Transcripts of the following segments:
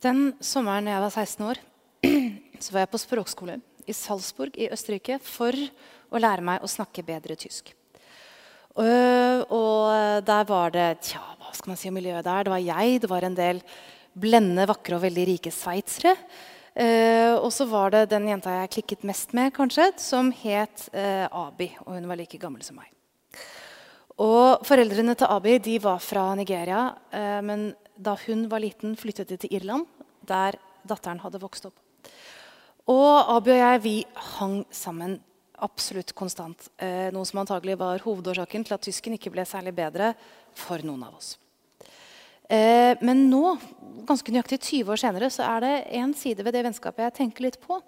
Den sommeren jeg var 16 år, så var jeg på språkskole i Salzburg i Østerrike for å lære meg å snakke bedre tysk. Uh, og der var det tja, hva skal man si om miljøet der? Det var jeg, det var en del blendende, vakre og veldig rike sveitsere. Uh, og så var det den jenta jeg klikket mest med, kanskje, som het uh, Abi. Og hun var like gammel som meg. Og Foreldrene til Abi de var fra Nigeria, men da hun var liten, flyttet de til Irland, der datteren hadde vokst opp. Og Abiy og jeg vi hang sammen absolutt konstant. Eh, noe som antagelig var hovedårsaken til at tysken ikke ble særlig bedre for noen av oss. Eh, men nå, ganske nøyaktig 20 år senere, så er det en side ved det vennskapet jeg tenker litt på.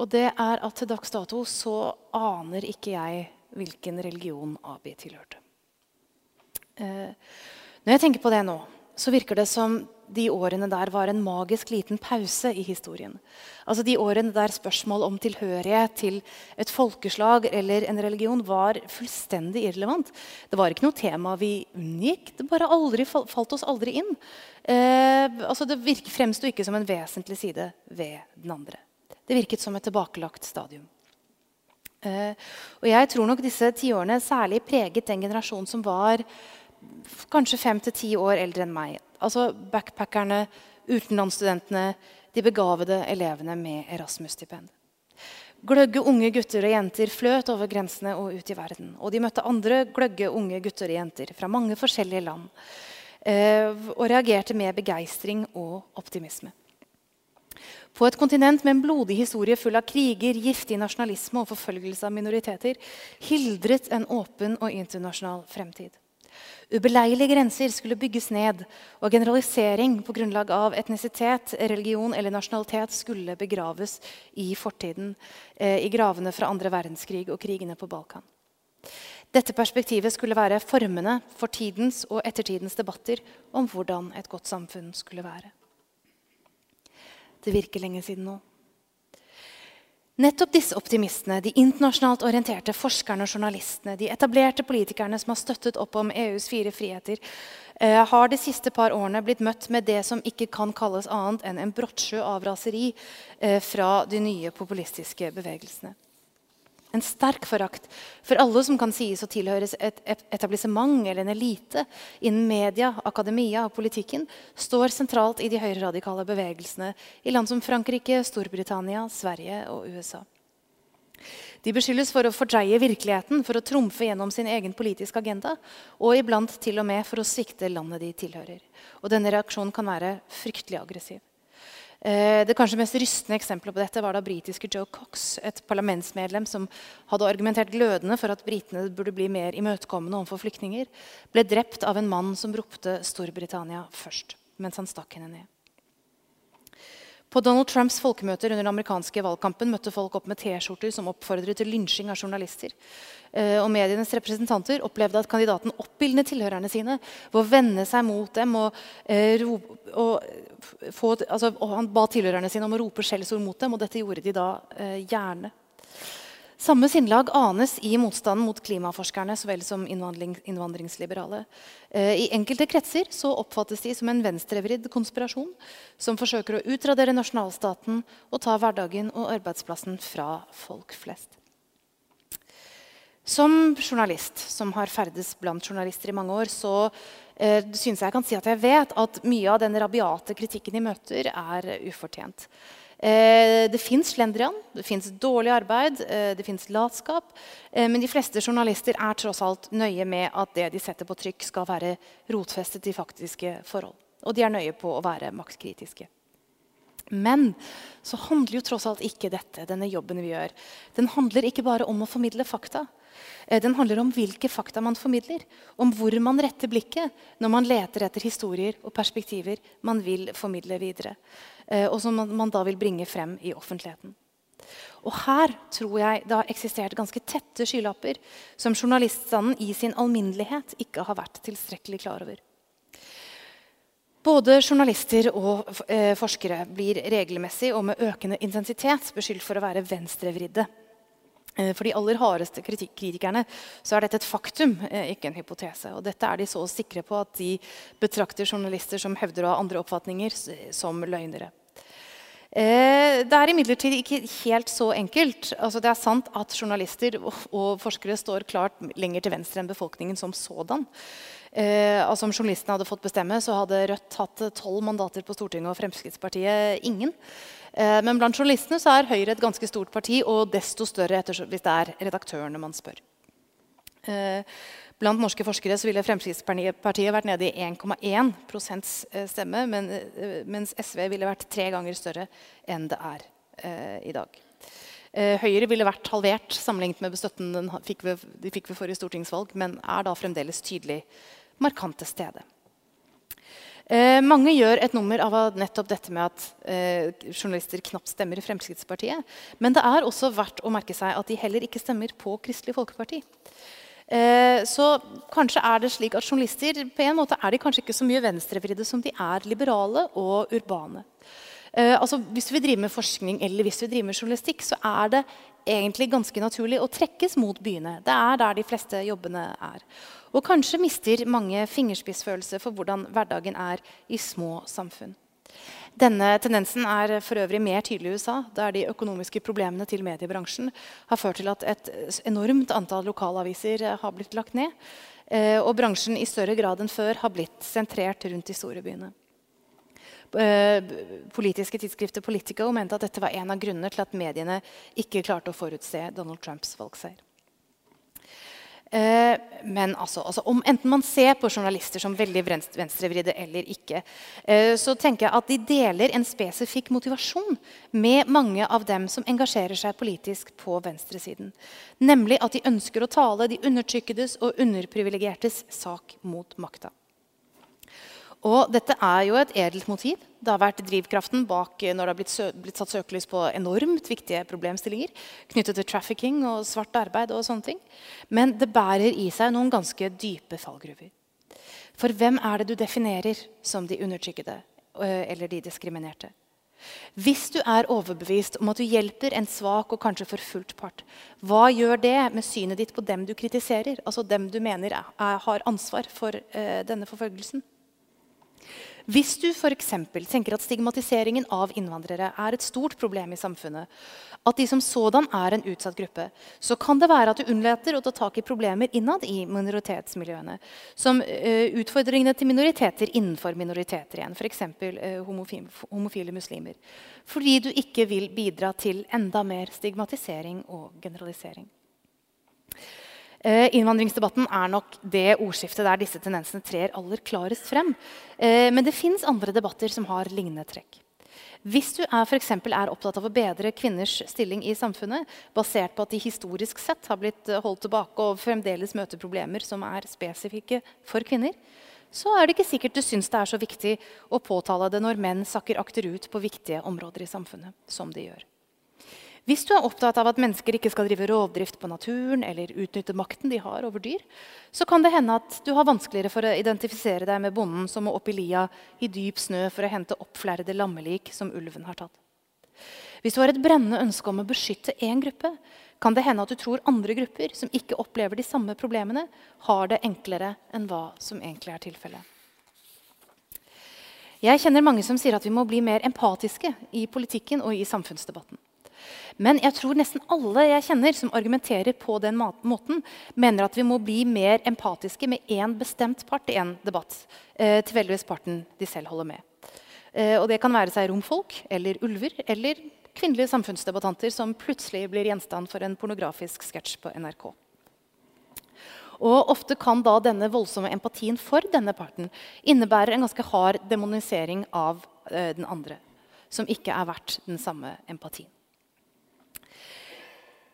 Og det er at til dags dato så aner ikke jeg hvilken religion Abi tilhørte. Eh, når jeg tenker på det nå, så virker det som de årene der var en magisk liten pause i historien. Altså De årene der spørsmål om tilhørighet til et folkeslag eller en religion var fullstendig irrelevant. Det var ikke noe tema vi unngikk. Det bare aldri falt oss aldri inn. Eh, altså Det virke, fremsto ikke som en vesentlig side ved den andre. Det virket som et tilbakelagt stadium. Eh, og jeg tror nok disse tiårene særlig preget den generasjonen som var kanskje fem til ti år eldre enn meg. Altså backpackerne, utenlandsstudentene, de begavede elevene med Erasmus-stipend. Gløgge unge gutter og jenter fløt over grensene og ut i verden. Og de møtte andre gløgge unge gutter og jenter fra mange forskjellige land. Eh, og reagerte med begeistring og optimisme. På et kontinent med en blodig historie full av kriger, giftig nasjonalisme og forfølgelse av minoriteter hildret en åpen og internasjonal fremtid. Ubeleilige grenser skulle bygges ned, og generalisering på grunnlag av etnisitet, religion eller nasjonalitet skulle begraves i fortiden, eh, i gravene fra andre verdenskrig og krigene på Balkan. Dette perspektivet skulle være formende for tidens og ettertidens debatter om hvordan et godt samfunn skulle være. Det virker lenge siden nå. Nettopp disse optimistene, de internasjonalt orienterte forskerne og journalistene, de etablerte politikerne som har støttet opp om EUs fire friheter, eh, har de siste par årene blitt møtt med det som ikke kan kalles annet enn en brottsjø av raseri eh, fra de nye populistiske bevegelsene. En sterk forakt for alle som kan sies å tilhøres et etablissement eller en elite innen media, akademia og politikken, står sentralt i de høyreradikale bevegelsene i land som Frankrike, Storbritannia, Sverige og USA. De beskyldes for å fordreie virkeligheten, for å trumfe gjennom sin egen politiske agenda, og iblant til og med for å svikte landet de tilhører. Og denne reaksjonen kan være fryktelig aggressiv. Eh, det kanskje mest rystende eksempelet på dette var da britiske Joe Cox, et parlamentsmedlem som hadde argumentert glødende for at britene burde bli mer imøtekommende overfor flyktninger, ble drept av en mann som ropte 'Storbritannia først', mens han stakk henne ned. På Donald Trumps folkemøter under den amerikanske valgkampen møtte folk opp med T-skjorter som oppfordret til lynsjing av journalister. Eh, og Medienes representanter opplevde at kandidaten oppildnet tilhørerne sine ved å vende seg mot dem. Og, eh, og, få, altså, og han ba tilhørerne sine om å rope skjellsord mot dem, og dette gjorde de da eh, gjerne. Samme sinnlag anes i motstanden mot klimaforskerne så vel som innvandring, innvandringsliberale. Eh, I enkelte kretser så oppfattes de som en venstrevridd konspirasjon som forsøker å utradere nasjonalstaten og ta hverdagen og arbeidsplassen fra folk flest. Som journalist som har ferdes blant journalister i mange år, så eh, synes jeg kan si at jeg vet at mye av den rabiate kritikken de møter, er ufortjent. Eh, det fins slendrian, det fins dårlig arbeid, eh, det fins latskap. Eh, men de fleste journalister er tross alt nøye med at det de setter på trykk, skal være rotfestet i faktiske forhold. Og de er nøye på å være maktkritiske. Men så handler jo tross alt ikke dette, denne jobben vi gjør, den handler ikke bare om å formidle fakta. Den handler om hvilke fakta man formidler. Om hvor man retter blikket når man leter etter historier og perspektiver man vil formidle videre. Eh, og som man da vil bringe frem i offentligheten. Og her tror jeg det har eksistert ganske tette skylapper som journaliststanden i sin alminnelighet ikke har vært tilstrekkelig klar over. Både journalister og eh, forskere blir regelmessig og med økende intensitet beskyldt for å være venstrevridde. Eh, for de aller hardeste kritikerne så er dette et faktum, ikke en hypotese. Og dette er de så sikre på at de betrakter journalister som hevder å ha andre oppfatninger, som løgnere. Eh, det er imidlertid ikke helt så enkelt. Altså, det er sant at journalister og forskere står klart lenger til venstre enn befolkningen som sådan. altså Om journalistene hadde fått bestemme, så hadde Rødt hatt tolv mandater på Stortinget og Fremskrittspartiet ingen. Eh, men blant journalistene så er Høyre et ganske stort parti, og desto større hvis det er redaktørene man spør. Eh, blant norske forskere så ville Fremskrittspartiet vært nede i 1,1 eh, stemme, mens SV ville vært tre ganger større enn det er i dag. Høyre ville vært halvert sammenlignet med støtten de fikk ved forrige stortingsvalg, men er da fremdeles tydelig markant til stede. Eh, mange gjør et nummer av nettopp dette med at eh, journalister knapt stemmer i Fremskrittspartiet. Men det er også verdt å merke seg at de heller ikke stemmer på Kristelig Folkeparti. Eh, så kanskje er det slik at journalister på en måte er de kanskje ikke så mye venstrevridde som de er liberale og urbane. Eh, altså, hvis vi driver med forskning eller hvis vi driver med journalistikk, så er det egentlig ganske naturlig å trekkes mot byene. Det er der de fleste jobbene er. Og kanskje mister mange fingerspissfølelse for hvordan hverdagen er i små samfunn. Denne tendensen er for øvrig mer tydelig i USA, der de økonomiske problemene til mediebransjen har ført til at et enormt antall lokalaviser har blitt lagt ned. Eh, og bransjen i større grad enn før har blitt sentrert rundt de store byene. Eh, politiske tidsskriftet Politico mente at dette var en av grunnene til at mediene ikke klarte å forutse Donald Trumps valgseier. Eh, men altså, altså, om enten man ser på journalister som veldig venstrevridde eller ikke, eh, så tenker jeg at de deler en spesifikk motivasjon med mange av dem som engasjerer seg politisk på venstresiden. Nemlig at de ønsker å tale de undertrykkedes og underprivilegertes sak mot makta. Og dette er jo et edelt motiv. Det har vært drivkraften bak når det har blitt, blitt satt søkelys på enormt viktige problemstillinger knyttet til trafficking og svart arbeid. og sånne ting. Men det bærer i seg noen ganske dype fallgruver. For hvem er det du definerer som de undertrykkede øh, eller de diskriminerte? Hvis du er overbevist om at du hjelper en svak og kanskje forfulgt part, hva gjør det med synet ditt på dem du kritiserer? Altså dem du mener er, er, har ansvar for uh, denne forfølgelsen? Hvis du f.eks. tenker at stigmatiseringen av innvandrere er et stort problem i samfunnet, at de som sådan er en utsatt gruppe, så kan det være at du unnlater å ta tak i problemer innad i minoritetsmiljøene. Som uh, utfordringene til minoriteter innenfor minoriteter igjen. F.eks. Uh, homofile, homofile muslimer. Fordi du ikke vil bidra til enda mer stigmatisering og generalisering. Eh, innvandringsdebatten er nok det ordskiftet der disse tendensene trer aller klarest frem. Eh, men det fins andre debatter som har lignende trekk. Hvis du er, for er opptatt av å bedre kvinners stilling i samfunnet, basert på at de historisk sett har blitt eh, holdt tilbake og fremdeles møter problemer som er spesifikke for kvinner, så er det ikke sikkert du syns det er så viktig å påtale det når menn sakker akterut på viktige områder i samfunnet, som de gjør. Hvis du er opptatt av at mennesker ikke skal drive rovdrift på naturen eller utnytte makten de har over dyr, så kan det hende at du har vanskeligere for å identifisere deg med bonden som må opp i lia i dyp snø for å hente oppflerrede lammelik som ulven har tatt. Hvis du har et brennende ønske om å beskytte én gruppe, kan det hende at du tror andre grupper som ikke opplever de samme problemene, har det enklere enn hva som egentlig er tilfellet. Jeg kjenner mange som sier at vi må bli mer empatiske i politikken og i samfunnsdebatten. Men jeg tror nesten alle jeg kjenner som argumenterer på den måten, mener at vi må bli mer empatiske med én bestemt part i en debatt. Eh, tilfeldigvis parten de selv holder med. Eh, og det kan være seg romfolk eller ulver eller kvinnelige samfunnsdebattanter som plutselig blir gjenstand for en pornografisk sketsj på NRK. Og Ofte kan da denne voldsomme empatien for denne parten innebære en ganske hard demonisering av eh, den andre, som ikke er verdt den samme empatien.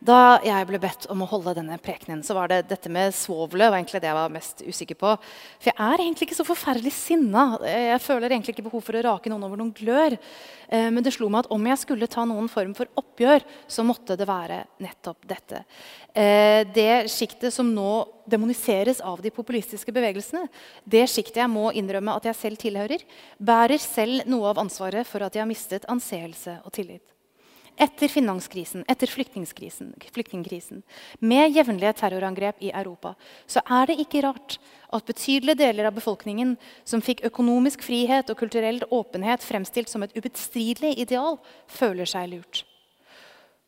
Da jeg ble bedt om å holde denne prekenen, så var det dette med svovelet var egentlig det jeg var mest usikker på. For jeg er egentlig ikke så forferdelig sinna. Jeg føler egentlig ikke behov for å rake noen over noen glør. Eh, men det slo meg at om jeg skulle ta noen form for oppgjør, så måtte det være nettopp dette. Eh, det sjiktet som nå demoniseres av de populistiske bevegelsene, det sjiktet jeg må innrømme at jeg selv tilhører, bærer selv noe av ansvaret for at jeg har mistet anseelse og tillit. Etter finanskrisen, etter flyktningkrisen, med jevnlige terrorangrep i Europa, så er det ikke rart at betydelige deler av befolkningen som fikk økonomisk frihet og kulturell åpenhet fremstilt som et ubestridelig ideal, føler seg lurt.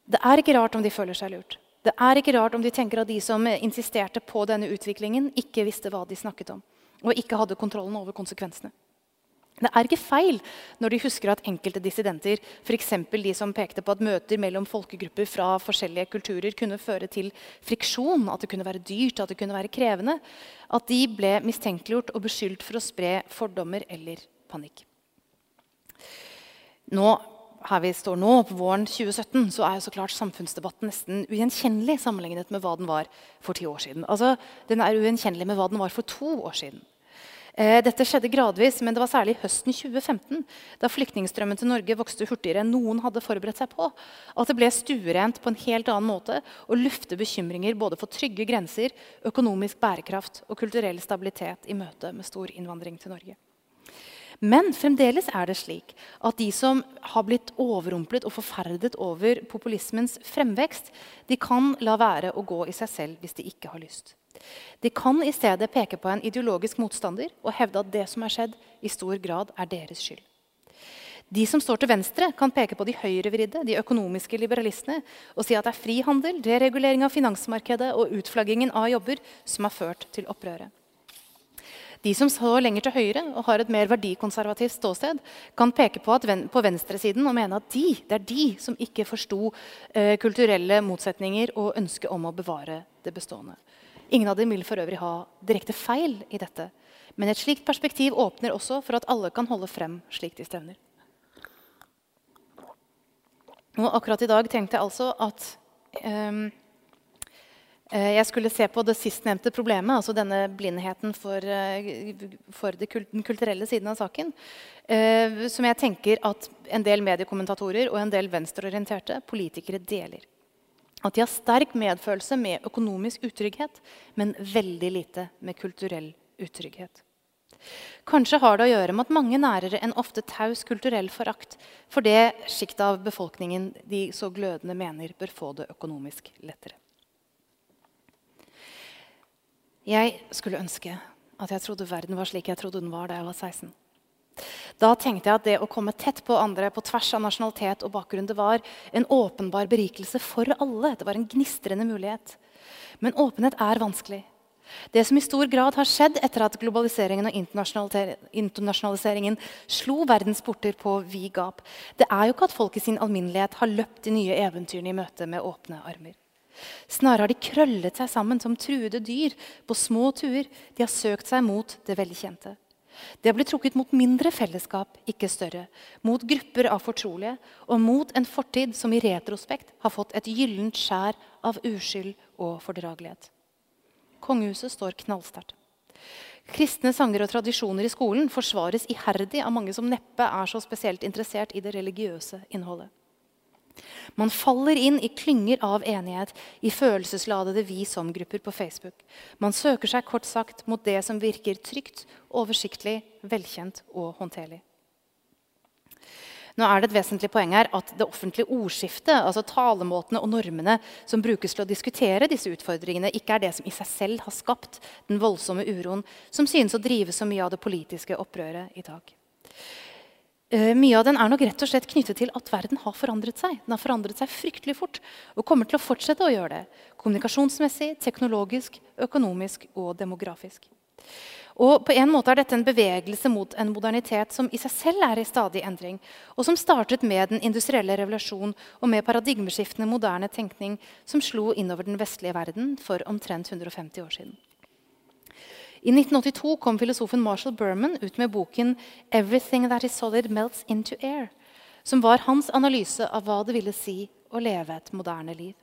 Det er ikke rart om de føler seg lurt. Det er ikke rart om de tenker at de som insisterte på denne utviklingen, ikke visste hva de snakket om, og ikke hadde kontrollen over konsekvensene. Det er ikke feil når de husker at enkelte dissidenter, f.eks. de som pekte på at møter mellom folkegrupper fra forskjellige kulturer kunne føre til friksjon, at det kunne være dyrt, at det kunne være krevende, at de ble mistenkeliggjort og beskyldt for å spre fordommer eller panikk. Nå, her vi står nå, på våren 2017, så er jo så klart samfunnsdebatten nesten ugjenkjennelig sammenlignet med hva den var for ti år siden. Altså, Den er ugjenkjennelig med hva den var for to år siden. Eh, dette skjedde gradvis, men det var særlig høsten 2015, da flyktningstrømmen til Norge vokste hurtigere enn noen hadde forberedt seg på, at det ble stuerent på en helt annen måte å lufte bekymringer både for trygge grenser, økonomisk bærekraft og kulturell stabilitet i møte med stor innvandring til Norge. Men fremdeles er det slik at de som har blitt overrumplet og forferdet over populismens fremvekst, de kan la være å gå i seg selv hvis de ikke har lyst. De kan i stedet peke på en ideologisk motstander og hevde at det som er skjedd, i stor grad er deres skyld. De som står til venstre, kan peke på de høyrevridde, de økonomiske liberalistene, og si at det er frihandel, deregulering av finansmarkedet og utflaggingen av jobber som har ført til opprøret. De som står lenger til høyre og har et mer verdikonservativt ståsted, kan peke på, ven på venstresiden og mene at de, det er de som ikke forsto eh, kulturelle motsetninger og ønsket om å bevare det bestående. Ingen av dem vil for øvrig ha direkte feil i dette. Men et slikt perspektiv åpner også for at alle kan holde frem slik de stevner. Og akkurat i dag tenkte jeg altså at um, jeg skulle se på det sistnevnte problemet, altså denne blindheten for, uh, for den kulturelle siden av saken, uh, som jeg tenker at en del mediekommentatorer og en del venstreorienterte politikere deler. At de har sterk medfølelse med økonomisk utrygghet, men veldig lite med kulturell utrygghet. Kanskje har det å gjøre med at mange nærer en ofte taus kulturell forakt for det sjiktet av befolkningen de så glødende mener bør få det økonomisk lettere. Jeg skulle ønske at jeg trodde verden var slik jeg trodde den var da jeg var 16. Da tenkte jeg at det å komme tett på andre på tvers av nasjonalitet og bakgrunn det var en åpenbar berikelse for alle. Det var en gnistrende mulighet. Men åpenhet er vanskelig. Det som i stor grad har skjedd etter at globaliseringen og internasjonaliseringen slo verdens porter på vid gap, det er jo ikke at folk i sin alminnelighet har løpt de nye eventyrene i møte med åpne armer. Snarere har de krøllet seg sammen som truede dyr på små tuer. De har søkt seg mot det velkjente. Det blitt trukket mot mindre fellesskap, ikke større. Mot grupper av fortrolige, og mot en fortid som i retrospekt har fått et gyllent skjær av uskyld og fordragelighet. Kongehuset står knallsterkt. Kristne sanger og tradisjoner i skolen forsvares iherdig av mange som neppe er så spesielt interessert i det religiøse innholdet. Man faller inn i klynger av enighet i følelsesladede vi som-grupper på Facebook. Man søker seg kort sagt mot det som virker trygt, oversiktlig, velkjent og håndterlig. Nå er det et vesentlig poeng her at Det offentlige ordskiftet, altså talemåtene og normene som brukes til å diskutere disse utfordringene, ikke er det som i seg selv har skapt den voldsomme uroen som synes å drive så mye av det politiske opprøret i dag. Uh, mye av den er nok rett og slett knyttet til at verden har forandret seg. Den har forandret seg fryktelig fort og kommer til å fortsette å gjøre det. Kommunikasjonsmessig, teknologisk, økonomisk og demografisk. Og på en måte er dette en bevegelse mot en modernitet som i seg selv er i stadig endring, og som startet med den industrielle revolusjon og med paradigmeskiftende moderne tenkning som slo innover den vestlige verden for omtrent 150 år siden. I 1982 kom filosofen Marshall Berman ut med boken 'Everything That Is Solid Melts Into Air', som var hans analyse av hva det ville si å leve et moderne liv.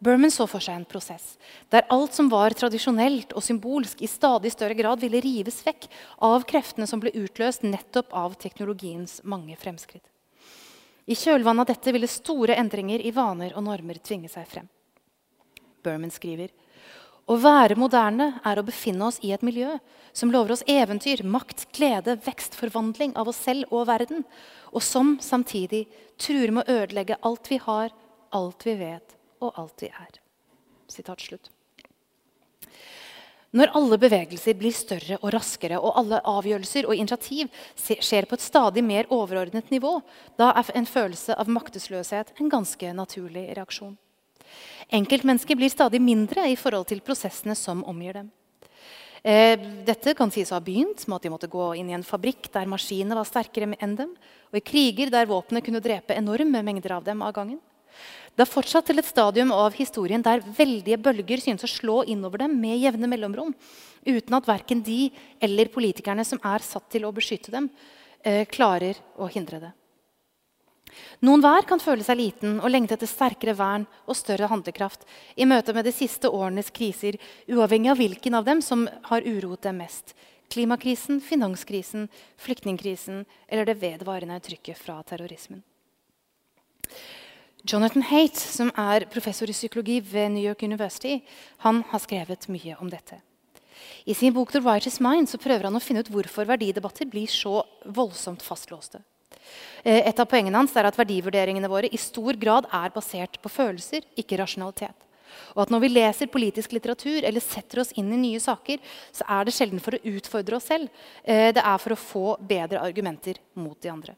Berman så for seg en prosess der alt som var tradisjonelt og symbolsk, i stadig større grad ville rives vekk av kreftene som ble utløst nettopp av teknologiens mange fremskritt. I kjølvannet av dette ville store endringer i vaner og normer tvinge seg frem. Berman skriver Å være moderne er å befinne oss i et miljø som lover oss eventyr, makt, glede, vekst, forvandling av oss selv og verden, og som samtidig truer med å ødelegge alt vi har, alt vi vet og alt vi er. Sitat slutt. Når alle bevegelser blir større og raskere, og alle avgjørelser og initiativ skjer på et stadig mer overordnet nivå, da er en følelse av maktesløshet en ganske naturlig reaksjon. Enkeltmennesker blir stadig mindre i forhold til prosessene som omgir dem. Eh, dette kan sies å ha begynt med at de måtte gå inn i en fabrikk der maskinene var sterkere enn dem, og i kriger der våpenet kunne drepe enorme mengder av dem av gangen. Det har fortsatt til et stadium av historien der veldige bølger synes å slå innover dem med jevne mellomrom, uten at verken de eller politikerne som er satt til å beskytte dem, eh, klarer å hindre det. Noen hver kan føle seg liten og lengte etter sterkere vern og større handlekraft i møte med de siste årenes kriser, uavhengig av hvilken av dem som har uroet dem mest. Klimakrisen, finanskrisen, flyktningkrisen eller det vedvarende trykket fra terrorismen. Jonathan Haight, som er professor i psykologi ved New York University, han har skrevet mye om dette. I sin bok The Righteous Mind så prøver han å finne ut hvorfor verdidebatter blir så voldsomt fastlåste. Eh, et av poengene hans er at verdivurderingene våre i stor grad er basert på følelser, ikke rasjonalitet. Og at når vi leser politisk litteratur eller setter oss inn i nye saker, så er det sjelden for å utfordre oss selv. Eh, det er for å få bedre argumenter mot de andre.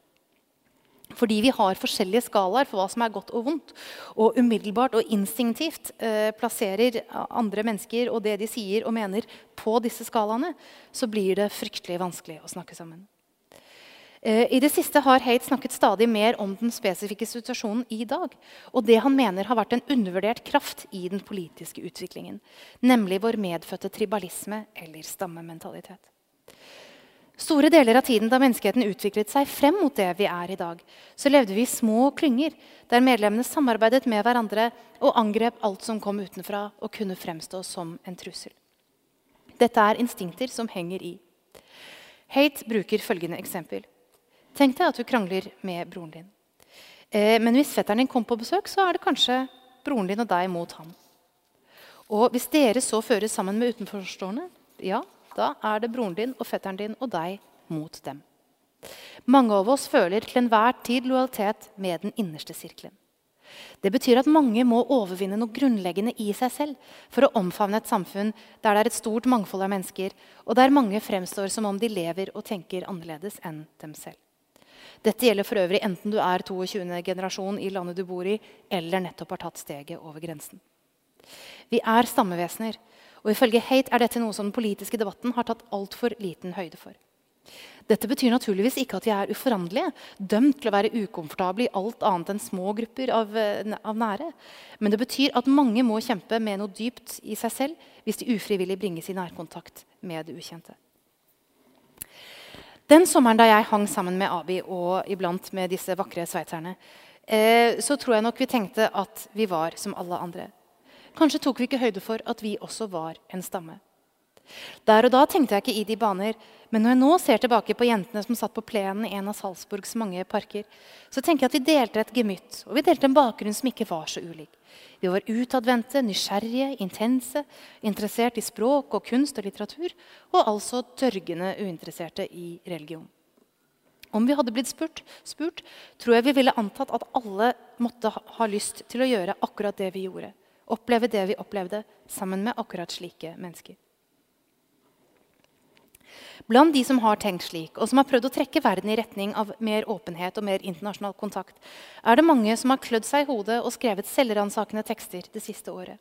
Fordi vi har forskjellige skalaer for hva som er godt og vondt. Og umiddelbart og instinktivt eh, plasserer andre mennesker og det de sier og mener, på disse skalaene, så blir det fryktelig vanskelig å snakke sammen. Eh, I det siste har Haidt snakket stadig mer om den spesifikke situasjonen i dag. Og det han mener har vært en undervurdert kraft i den politiske utviklingen. Nemlig vår medfødte tribalisme eller stammementalitet. Store deler av tiden da menneskeheten utviklet seg frem mot det vi er i dag, så levde vi i små klynger der medlemmene samarbeidet med hverandre og angrep alt som kom utenfra og kunne fremstå som en trussel. Dette er instinkter som henger i. Hate bruker følgende eksempel. Tenk deg at du krangler med broren din. Eh, men hvis fetteren din kom på besøk, så er det kanskje broren din og deg mot ham. Og hvis dere så føres sammen med utenforstående, ja, da er det broren din og fetteren din og deg mot dem. Mange av oss føler til enhver tid lojalitet med den innerste sirkelen. Det betyr at mange må overvinne noe grunnleggende i seg selv for å omfavne et samfunn der det er et stort mangfold av mennesker, og der mange fremstår som om de lever og tenker annerledes enn dem selv. Dette gjelder for øvrig enten du er 22. generasjon i landet du bor i, eller nettopp har tatt steget over grensen. Vi er stammevesener, og ifølge Hate er dette noe som den politiske debatten har tatt altfor liten høyde for. Dette betyr naturligvis ikke at vi er uforanderlige, dømt til å være ukomfortable i alt annet enn små grupper av, eh, av, nære. Men det betyr at mange må kjempe med noe dypt i seg selv hvis de ufrivillig bringes i nærkontakt med det ukjente. Den sommeren da jeg hang sammen med Abi og iblant med disse vakre sveitserne, eh, så tror jeg nok vi tenkte at vi var som alle andre. Kanskje tok vi ikke høyde for at vi også var en stamme. Der og da tenkte jeg ikke i de baner, men når jeg nå ser tilbake på jentene som satt på plenen i en av Salzburgs mange parker, så tenker jeg at vi delte et gemytt, og vi delte en bakgrunn som ikke var så ulik. Vi var utadvendte, nysgjerrige, intense, interessert i språk og kunst og litteratur, og altså dørgende uinteresserte i religion. Om vi hadde blitt spurt, spurt, tror jeg vi ville antatt at alle måtte ha lyst til å gjøre akkurat det vi gjorde oppleve det vi opplevde, sammen med akkurat slike mennesker. Blant de som har tenkt slik, og som har prøvd å trekke verden i retning av mer åpenhet og mer internasjonal kontakt, er det mange som har klødd seg i hodet og skrevet selvransakende tekster det siste året.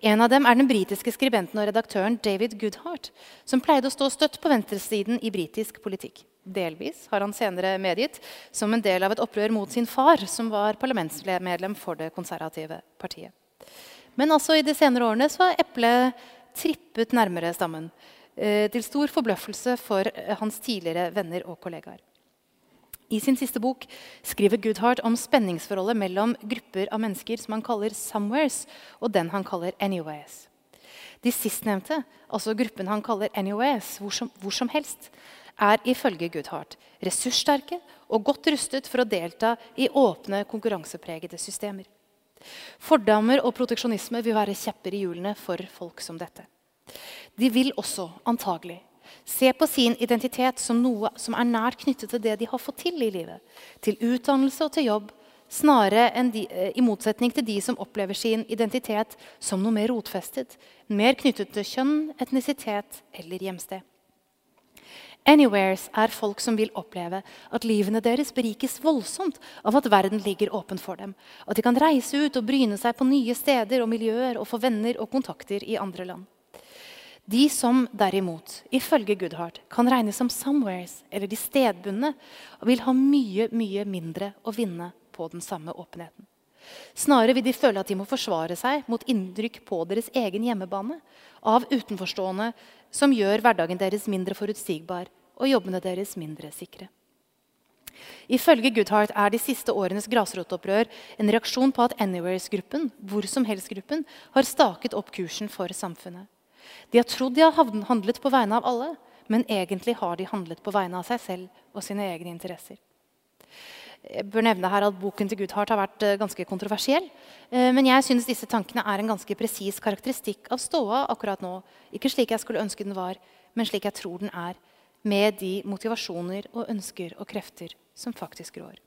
En av dem er den britiske skribenten og redaktøren David Goodhart, som pleide å stå støtt på venstresiden i britisk politikk. Delvis har han senere medgitt som en del av et opprør mot sin far, som var parlamentsmedlem for det konservative partiet. Men også i de senere årene så har eplet trippet nærmere stammen. Eh, til stor forbløffelse for eh, hans tidligere venner og kollegaer. I sin siste bok skriver Goodhart om spenningsforholdet mellom grupper av mennesker som han kaller 'somewheres', og den han kaller 'anyways'. De sistnevnte, altså gruppen han kaller 'anyways', hvor som, hvor som helst, er ifølge Goodhart ressurssterke og godt rustet for å delta i åpne, konkurransepregede systemer. Fordommer og proteksjonisme vil være kjepper i hjulene for folk som dette. De vil også antagelig se på sin identitet som noe som er nært knyttet til det de har fått til i livet. Til utdannelse og til jobb, snarere de, eh, i motsetning til de som opplever sin identitet som noe mer rotfestet, mer knyttet til kjønn, etnisitet eller hjemsted. Anywheres er folk som vil oppleve at livene deres berikes voldsomt av at verden ligger åpen for dem. At de kan reise ut og bryne seg på nye steder og miljøer og få venner og kontakter i andre land. De som derimot, ifølge Goodhart, kan regnes som somewheres, eller de stedbundne, vil ha mye, mye mindre å vinne på den samme åpenheten. Snarere vil de føle at de må forsvare seg mot inntrykk på deres egen hjemmebane av utenforstående som gjør hverdagen deres mindre forutsigbar og jobbene deres mindre sikre. Ifølge Goodhart er de siste årenes grasrotopprør en reaksjon på at Anywheres-gruppen hvor som helst-gruppen, har staket opp kursen for samfunnet. De har trodd de har handlet på vegne av alle, men egentlig har de handlet på vegne av seg selv og sine egne interesser. Jeg bør nevne her at Boken til Goodhart har vært eh, ganske kontroversiell. Eh, men jeg synes disse tankene er en ganske presis karakteristikk av ståa akkurat nå. Ikke slik jeg skulle ønske den var, men slik jeg tror den er. Med de motivasjoner og ønsker og krefter som faktisk rår.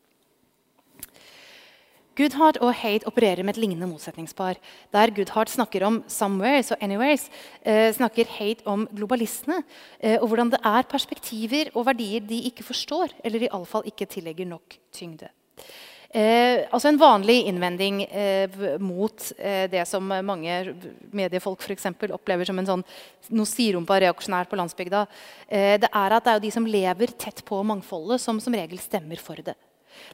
Goodhart og Hate opererer med et lignende motsetningspar. Der Goodheart snakker om 'somewheres' og 'anywheres', eh, snakker Hate om globalistene eh, og hvordan det er perspektiver og verdier de ikke forstår, eller i alle fall ikke tillegger nok tyngde. Eh, altså En vanlig innvending eh, mot eh, det som mange mediefolk for eksempel, opplever som en sånn noe sirumpa reaksjonært på landsbygda, eh, det er at det er de som lever tett på mangfoldet, som som regel stemmer for det.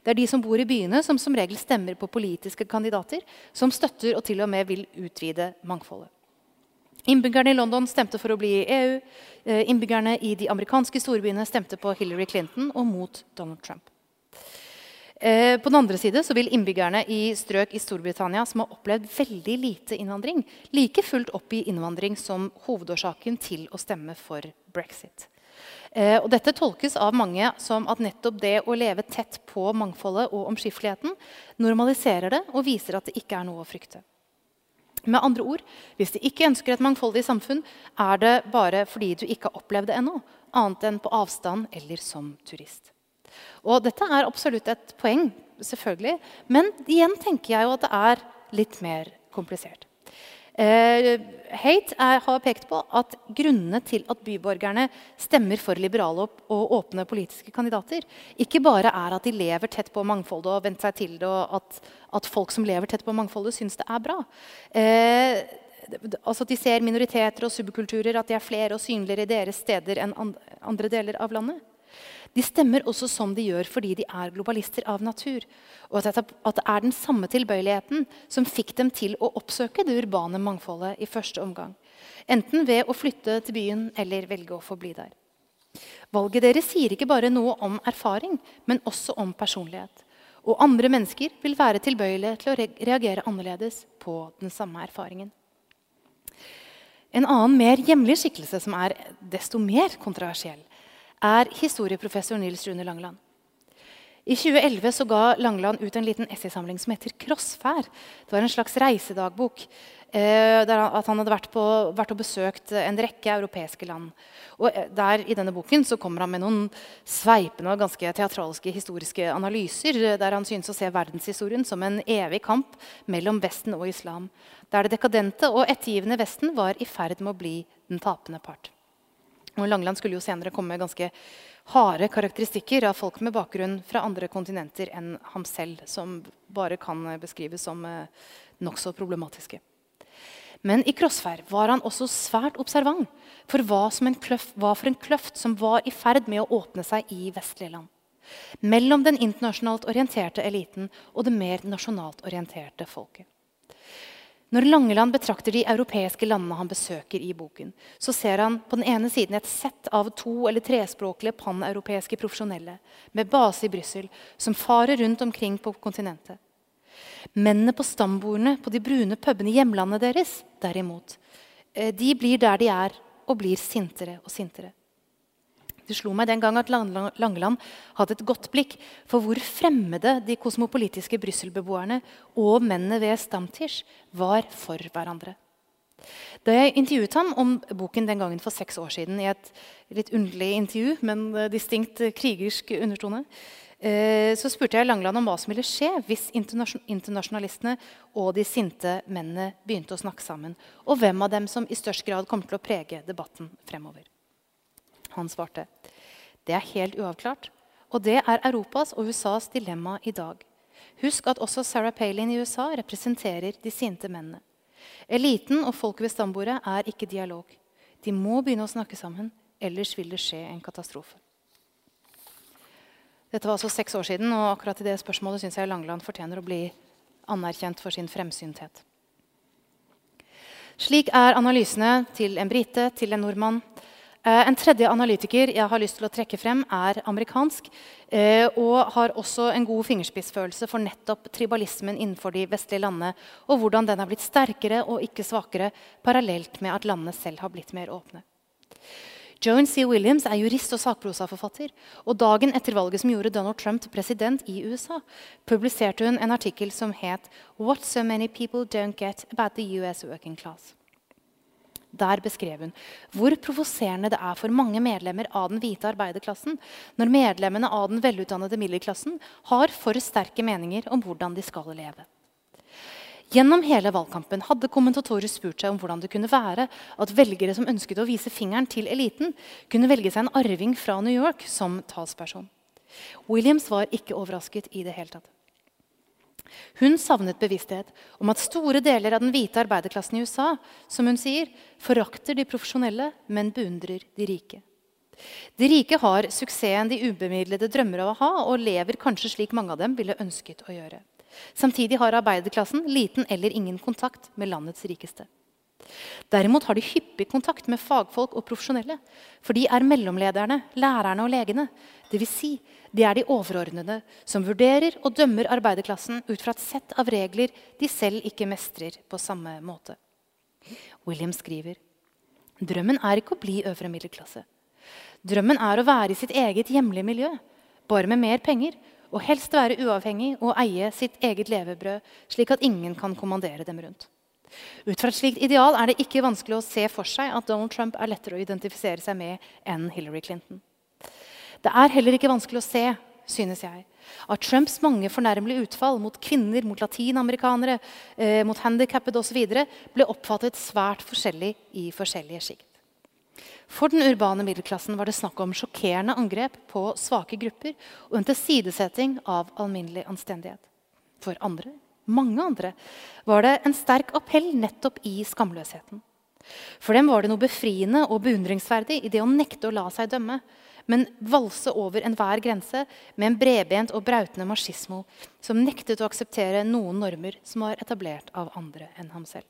Det er de som bor i byene, som som regel stemmer på politiske kandidater, som støtter og til og med vil utvide mangfoldet. Innbyggerne i London stemte for å bli i EU. Eh, innbyggerne i de amerikanske storbyene stemte på Hillary Clinton og mot Donald Trump. Eh, på den andre side vil innbyggerne i strøk i Storbritannia som har opplevd veldig lite innvandring, like fullt oppgi innvandring som hovedårsaken til å stemme for brexit. Eh, og dette tolkes av mange som at nettopp det å leve tett på mangfoldet og omskifteligheten normaliserer det og viser at det ikke er noe å frykte. Med andre ord, Hvis de ikke ønsker et mangfoldig samfunn, er det bare fordi du ikke har opplevd det ennå, annet enn på avstand eller som turist. Og Dette er absolutt et poeng, selvfølgelig, men igjen tenker jeg jo at det er litt mer komplisert. Eh, Haight har pekt på at grunnene til at byborgerne stemmer for liberale og åpne politiske kandidater, ikke bare er at de lever tett på mangfoldet og vent seg til det, og at, at, folk som lever tett på mangfoldet, syns det er bra. Eh, altså De ser minoriteter og subkulturer, at de er flere og synligere i deres steder enn andre deler av landet. De stemmer også som de gjør fordi de er globalister av natur. Og at det er den samme tilbøyeligheten som fikk dem til å oppsøke det urbane mangfoldet i første omgang. Enten ved å flytte til byen eller velge å forbli der. Valget deres sier ikke bare noe om erfaring, men også om personlighet. Og andre mennesker vil være tilbøyelige til å reagere annerledes på den samme erfaringen. En annen, mer hjemlig skikkelse som er desto mer kontroversiell, er historieprofessor Nils Rune Langeland. I 2011 så ga Langeland ut en liten essaysamling som heter 'Krossfær'. Det var en slags reisedagbok. Eh, der han, at han hadde vært, på, vært og besøkt en rekke europeiske land. Og eh, der I denne boken så kommer han med noen sveipende og ganske teatralske historiske analyser, der han synes å se verdenshistorien som en evig kamp mellom Vesten og islam. Der det dekadente og ettergivende Vesten var i ferd med å bli den tapende part. Og Langeland skulle jo senere komme med ganske harde karakteristikker av folk med bakgrunn fra andre kontinenter enn ham selv, som bare kan beskrives som eh, nokså problematiske. Men i Krossfær var han også svært observant for hva, kløft, hva for en kløft som var i ferd med å åpne seg i vestlige land. Mellom den internasjonalt orienterte eliten og det mer nasjonalt orienterte folket. Når Langeland betrakter de europeiske landene han besøker i boken, så ser han på den ene siden et sett av to- eller trespråklige paneuropeiske profesjonelle med base i Brussel, som farer rundt omkring på kontinentet. Mennene på stambordene på de brune pubene i hjemlandet deres, derimot, eh, de blir der de er, og blir sintere og sintere. Det slo meg den gang at Langeland hadde et godt blikk for hvor fremmede de kosmopolitiske Brussel-beboerne og mennene ved Stamtisch var for hverandre. Da jeg intervjuet ham om boken den gangen for seks år siden, i et litt underlig intervju, men distinkt krigersk undertone, eh, så spurte jeg Langeland om hva som ville skje hvis internasjonalistene og de sinte mennene begynte å snakke sammen, og hvem av dem som i størst grad kommer til å prege debatten fremover. Han svarte det er helt uavklart, og det er Europas og USAs dilemma i dag. Husk at også Sarah Palin i USA representerer de sinte mennene. Eliten og folket ved stambordet er ikke dialog. De må begynne å snakke sammen, ellers vil det skje en katastrofe. Dette var altså seks år siden, og akkurat i det spørsmålet syns jeg Langeland fortjener å bli anerkjent for sin fremsynthet. Slik er analysene til en brite, til en nordmann, en tredje analytiker jeg har lyst til å trekke frem, er amerikansk. Eh, og har også en god fingerspissfølelse for nettopp tribalismen innenfor de vestlige landene. Og hvordan den har blitt sterkere og ikke svakere parallelt med at landene selv har blitt mer åpne. Joan C. Williams er jurist og sakprosaforfatter. Og dagen etter valget som gjorde Donald Trump president i USA, publiserte hun en artikkel som het 'What so many people don't get about the US working class'. Der beskrev hun hvor provoserende det er for mange medlemmer av den hvite arbeiderklassen når medlemmene av den velutdannede middelklassen har for sterke meninger om hvordan de skal leve. Gjennom hele valgkampen hadde kommentatorer spurt seg om hvordan det kunne være at velgere som ønsket å vise fingeren til eliten, kunne velge seg en arving fra New York som talsperson. Williams var ikke overrasket i det hele tatt. Hun savnet bevissthet om at store deler av den hvite arbeiderklassen i USA som hun sier, forakter de profesjonelle, men beundrer de rike. De rike har suksessen de ubemidlede drømmer av å ha, og lever kanskje slik mange av dem ville ønsket å gjøre. Samtidig har arbeiderklassen liten eller ingen kontakt med landets rikeste. Derimot har de hyppig kontakt med fagfolk og profesjonelle. For de er mellomlederne, lærerne og legene. Dvs. Si, de er de overordnede som vurderer og dømmer arbeiderklassen ut fra et sett av regler de selv ikke mestrer på samme måte. William skriver drømmen er ikke å bli øvre middelklasse. Drømmen er å være i sitt eget hjemlige miljø, bare med mer penger, og helst være uavhengig og eie sitt eget levebrød, slik at ingen kan kommandere dem rundt. Ut fra et slikt ideal er det ikke vanskelig å se for seg at Donald Trump er lettere å identifisere seg med enn Hillary Clinton. Det er heller ikke vanskelig å se synes jeg, at Trumps mange fornærmelige utfall mot kvinner, mot latinamerikanere, eh, mot handikappede osv. ble oppfattet svært forskjellig i forskjellige sjikt. For den urbane middelklassen var det snakk om sjokkerende angrep på svake grupper og en tilsidesetting av alminnelig anstendighet. For andre mange andre, var det en sterk appell nettopp i skamløsheten. For dem var det noe befriende og beundringsverdig i det å nekte å la seg dømme, men valse over enhver grense med en bredbent og brautende machismo som nektet å akseptere noen normer som var etablert av andre enn ham selv.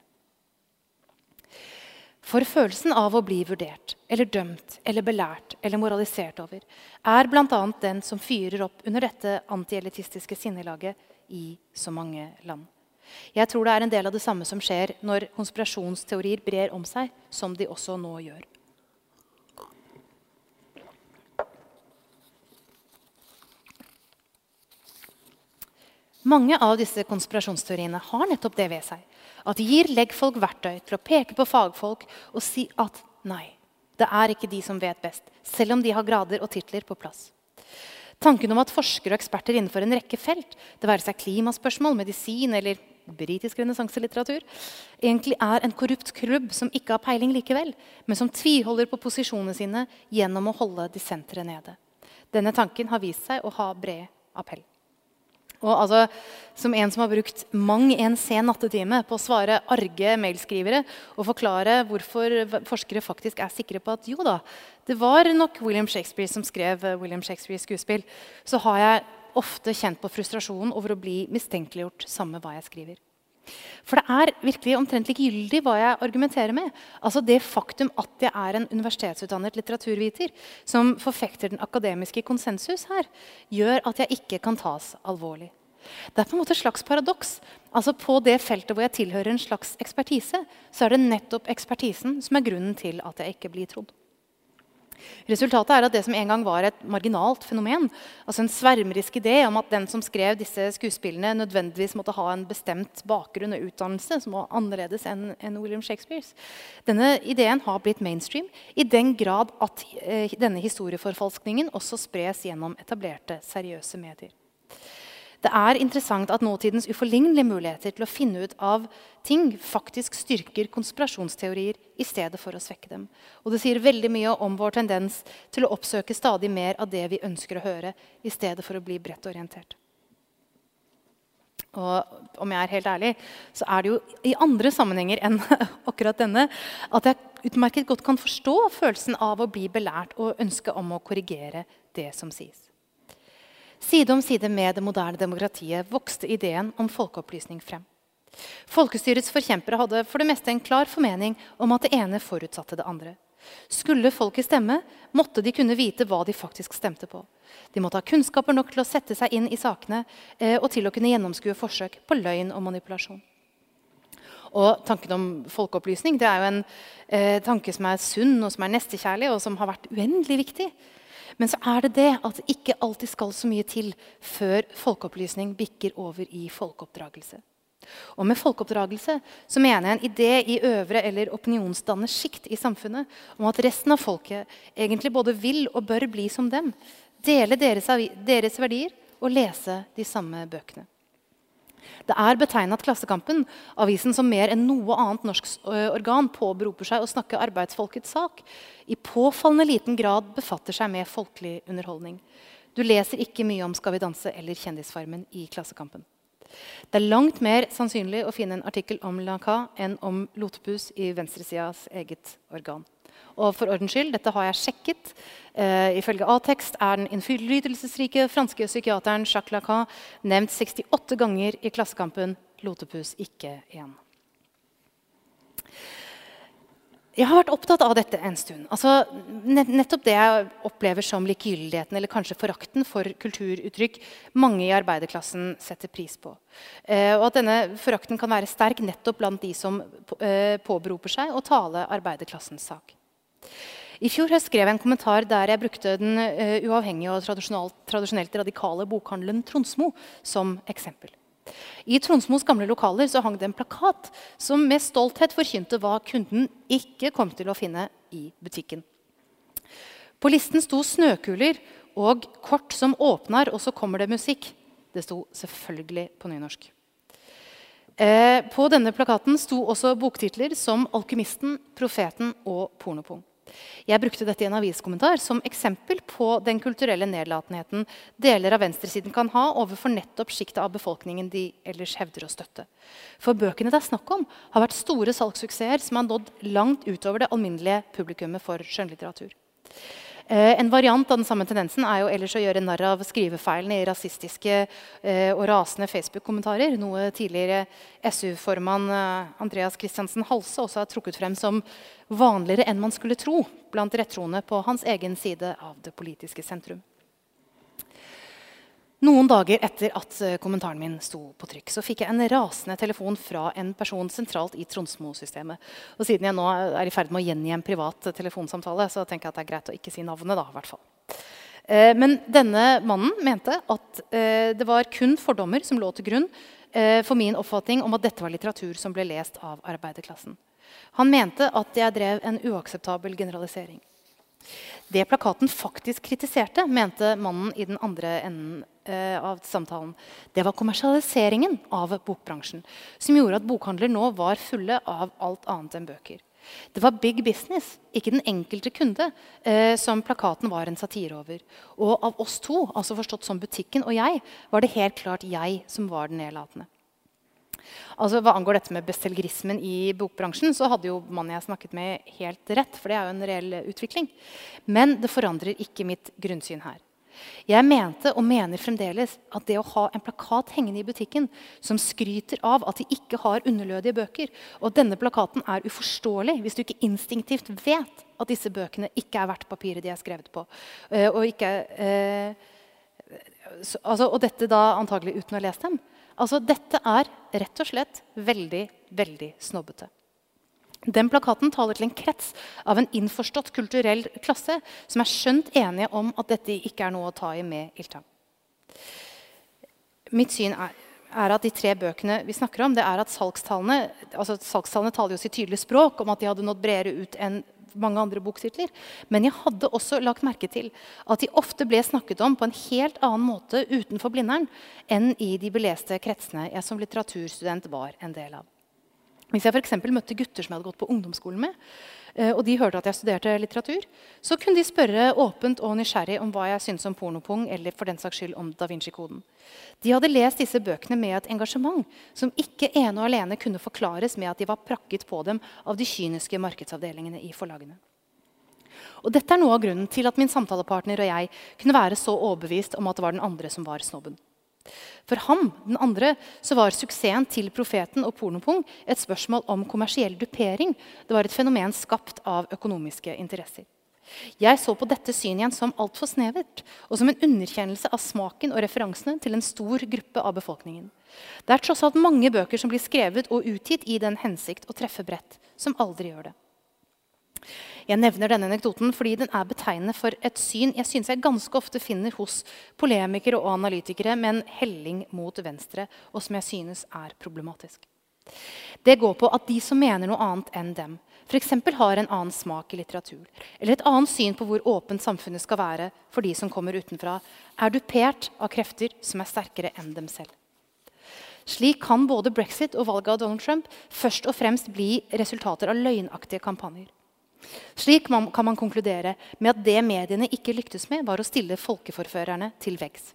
For følelsen av å bli vurdert eller dømt eller belært eller moralisert over er bl.a. den som fyrer opp under dette antielitistiske sinnelaget i så mange land. Jeg tror det er en del av det samme som skjer når konspirasjonsteorier brer om seg, som de også nå gjør. Mange av disse konspirasjonsteoriene har nettopp det ved seg. At de gir leggfolk verktøy til å peke på fagfolk og si at nei, det er ikke de som vet best, selv om de har grader og titler på plass. Tanken om at forskere og eksperter innenfor en rekke felt, det være seg klimaspørsmål, medisin eller britisk renessanselitteratur, egentlig er en korrupt klubb som ikke har peiling likevel, men som tviholder på posisjonene sine gjennom å holde dissentere nede. Denne tanken har vist seg å ha bred appell. Og altså, Som en som har brukt mang en sen nattetime på å svare arge mailskrivere og forklare hvorfor forskere faktisk er sikre på at jo da, det var nok William Shakespeare som skrev eh, William Shakespeares skuespill, så har jeg ofte kjent på frustrasjonen over å bli mistenkeliggjort samme hva jeg skriver. For det er virkelig omtrent likegyldig hva jeg argumenterer med. Altså Det faktum at jeg er en universitetsutdannet litteraturviter som forfekter den akademiske konsensus her, gjør at jeg ikke kan tas alvorlig. Det er på en måte et slags paradoks. Altså På det feltet hvor jeg tilhører en slags ekspertise, så er det nettopp ekspertisen som er grunnen til at jeg ikke blir trodd. Resultatet er at det som en gang var et marginalt fenomen, altså en svermerisk idé om at den som skrev disse skuespillene, nødvendigvis måtte ha en bestemt bakgrunn og utdannelse som var annerledes enn en William Shakespeares, denne ideen har blitt mainstream i den grad at eh, denne historieforfalskningen også spres gjennom etablerte, seriøse medier. Det er interessant at nåtidens uforlignelige muligheter til å finne ut av ting faktisk styrker konspirasjonsteorier i stedet for å svekke dem. Og det sier veldig mye om vår tendens til å oppsøke stadig mer av det vi ønsker å høre, i stedet for å bli bredt orientert. Og om jeg er helt ærlig, så er det jo i andre sammenhenger enn akkurat denne at jeg utmerket godt kan forstå følelsen av å bli belært og ønsket om å korrigere det som sies. Side om side med det moderne demokratiet vokste ideen om folkeopplysning frem. Folkestyrets forkjempere hadde for det meste en klar formening om at det ene forutsatte det andre. Skulle folket stemme, måtte de kunne vite hva de faktisk stemte på. De måtte ha kunnskaper nok til å sette seg inn i sakene eh, og til å kunne gjennomskue forsøk på løgn og manipulasjon. Og tanken om folkeopplysning det er jo en eh, tanke som er sunn og som er nestekjærlig, og som har vært uendelig viktig. Men så er det det at det ikke alltid skal så mye til før folkeopplysning bikker over i folkeoppdragelse. Og med folkeoppdragelse så mener jeg en idé i øvre eller opinionsdannende sjikt i samfunnet om at resten av folket egentlig både vil og bør bli som dem. Dele deres, deres verdier og lese de samme bøkene. Det er betegnet Klassekampen, avisen som mer enn noe annet norsk organ påberoper seg å snakke arbeidsfolkets sak, i påfallende liten grad befatter seg med folkelig underholdning. Du leser ikke mye om Skal vi danse eller Kjendisfarmen i Klassekampen. Det er langt mer sannsynlig å finne en artikkel om Lanka enn om Lotepus i venstresidas eget organ. Og for ordens skyld, dette har jeg sjekket. Uh, ifølge A-tekst er den innflytelsesrike franske psykiateren Jacques Lacan nevnt 68 ganger i Klassekampen. Lotepus ikke igjen. Jeg har vært opptatt av dette en stund. Altså, nettopp det jeg opplever som likegyldigheten eller kanskje forakten for kulturuttrykk mange i arbeiderklassen setter pris på. Eh, og at denne forakten kan være sterk nettopp blant de som eh, påberoper seg å tale arbeiderklassens sak. I fjor høst skrev jeg en kommentar der jeg brukte den uh, uavhengige og tradisjonelt radikale bokhandelen Tronsmo som eksempel. I Tronsmos gamle lokaler så hang det en plakat som med stolthet forkynte hva kunden ikke kom til å finne i butikken. På listen sto snøkuler og kort som åpner, og så kommer det musikk. Det sto selvfølgelig på nynorsk. Eh, på denne plakaten sto også boktitler som 'Alkymisten', 'Profeten' og 'Pornopong'. Jeg brukte dette i en aviskommentar som eksempel på den kulturelle nedlatenheten deler av venstresiden kan ha overfor nettopp sjiktet av befolkningen de ellers hevder å støtte. For bøkene det er snakk om, har vært store salgssuksesser som har nådd langt utover det alminnelige publikummet for skjønnlitteratur. Eh, en variant av den samme tendensen er jo ellers å gjøre narr av skrivefeilene i rasistiske eh, og rasende Facebook-kommentarer. Noe tidligere SU-formann eh, Andreas Christiansen Halse også har trukket frem som vanligere enn man skulle tro blant rettroende på hans egen side av det politiske sentrum. Noen dager etter at eh, kommentaren min sto på trykk, så fikk jeg en rasende telefon fra en person sentralt i Tronsmo-systemet. Og Siden jeg nå er i ferd med å gjengi en privat telefonsamtale, så tenker jeg at det er greit å ikke si navnet. da, i hvert fall. Eh, men denne mannen mente at eh, det var kun fordommer som lå til grunn for min oppfatning om at dette var litteratur som ble lest av arbeiderklassen. Han mente at jeg drev en uakseptabel generalisering. Det plakaten faktisk kritiserte, mente mannen i den andre enden eh, av samtalen, det var kommersialiseringen av bokbransjen, som gjorde at bokhandler nå var fulle av alt annet enn bøker. Det var big business, ikke den enkelte kunde, eh, som plakaten var en satire over. Og av oss to, altså forstått som butikken og jeg, var det helt klart jeg som var den nedlatende. Altså, hva angår dette med bestselgerismen i bokbransjen, så hadde jo mannen jeg snakket med, helt rett. For det er jo en reell utvikling. Men det forandrer ikke mitt grunnsyn her. Jeg mente og mener fremdeles at det å ha en plakat hengende i butikken som skryter av at de ikke har underlødige bøker, og at denne plakaten er uforståelig hvis du ikke instinktivt vet at disse bøkene ikke er verdt papiret de er skrevet på, eh, og, ikke, eh, altså, og dette da antagelig uten å ha lest dem, Altså, dette er rett og slett veldig, veldig snobbete. Den plakaten taler til en krets av en innforstått kulturell klasse som er skjønt enige om at dette ikke er noe å ta i med ildtang. Mitt syn er, er, at de tre bøkene vi snakker om, det er at salgstallene, altså salgstallene taler jo sitt tydelige språk om at de hadde nådd bredere ut enn mange andre boktitler. Men jeg hadde også lagt merke til at de ofte ble snakket om på en helt annen måte utenfor Blindern enn i de beleste kretsene jeg som litteraturstudent var en del av. Hvis jeg for møtte gutter som jeg hadde gått på ungdomsskolen med, eh, og de hørte at jeg studerte litteratur, så kunne de spørre åpent og nysgjerrig om hva jeg syntes om pornopung eller for den saks skyld om Da Vinci-koden. De hadde lest disse bøkene med et engasjement som ikke ene og alene kunne forklares med at de var prakket på dem av de kyniske markedsavdelingene i forlagene. Og dette er noe av grunnen til at min samtalepartner og jeg kunne være så overbevist om at det var den andre som var snobben. For ham, den andre, så var suksessen til profeten og pornopung et spørsmål om kommersiell dupering. Det var et fenomen skapt av økonomiske interesser. Jeg så på dette synet igjen som altfor snevert og som en underkjennelse av smaken og referansene til en stor gruppe av befolkningen. Det er tross alt mange bøker som blir skrevet og utgitt i den hensikt å treffe bredt, som aldri gjør det. Jeg nevner denne anekdoten fordi den er betegnende for et syn jeg synes jeg ganske ofte finner hos polemikere og analytikere med en helling mot venstre, og som jeg synes er problematisk. Det går på at de som mener noe annet enn dem, f.eks. har en annen smak i litteratur, eller et annet syn på hvor åpent samfunnet skal være for de som kommer utenfra, er dupert av krefter som er sterkere enn dem selv. Slik kan både brexit og valget av Donald Trump først og fremst bli resultater av løgnaktige kampanjer. Slik kan man konkludere med at det mediene ikke lyktes med, var å stille folkeforførerne til veggs.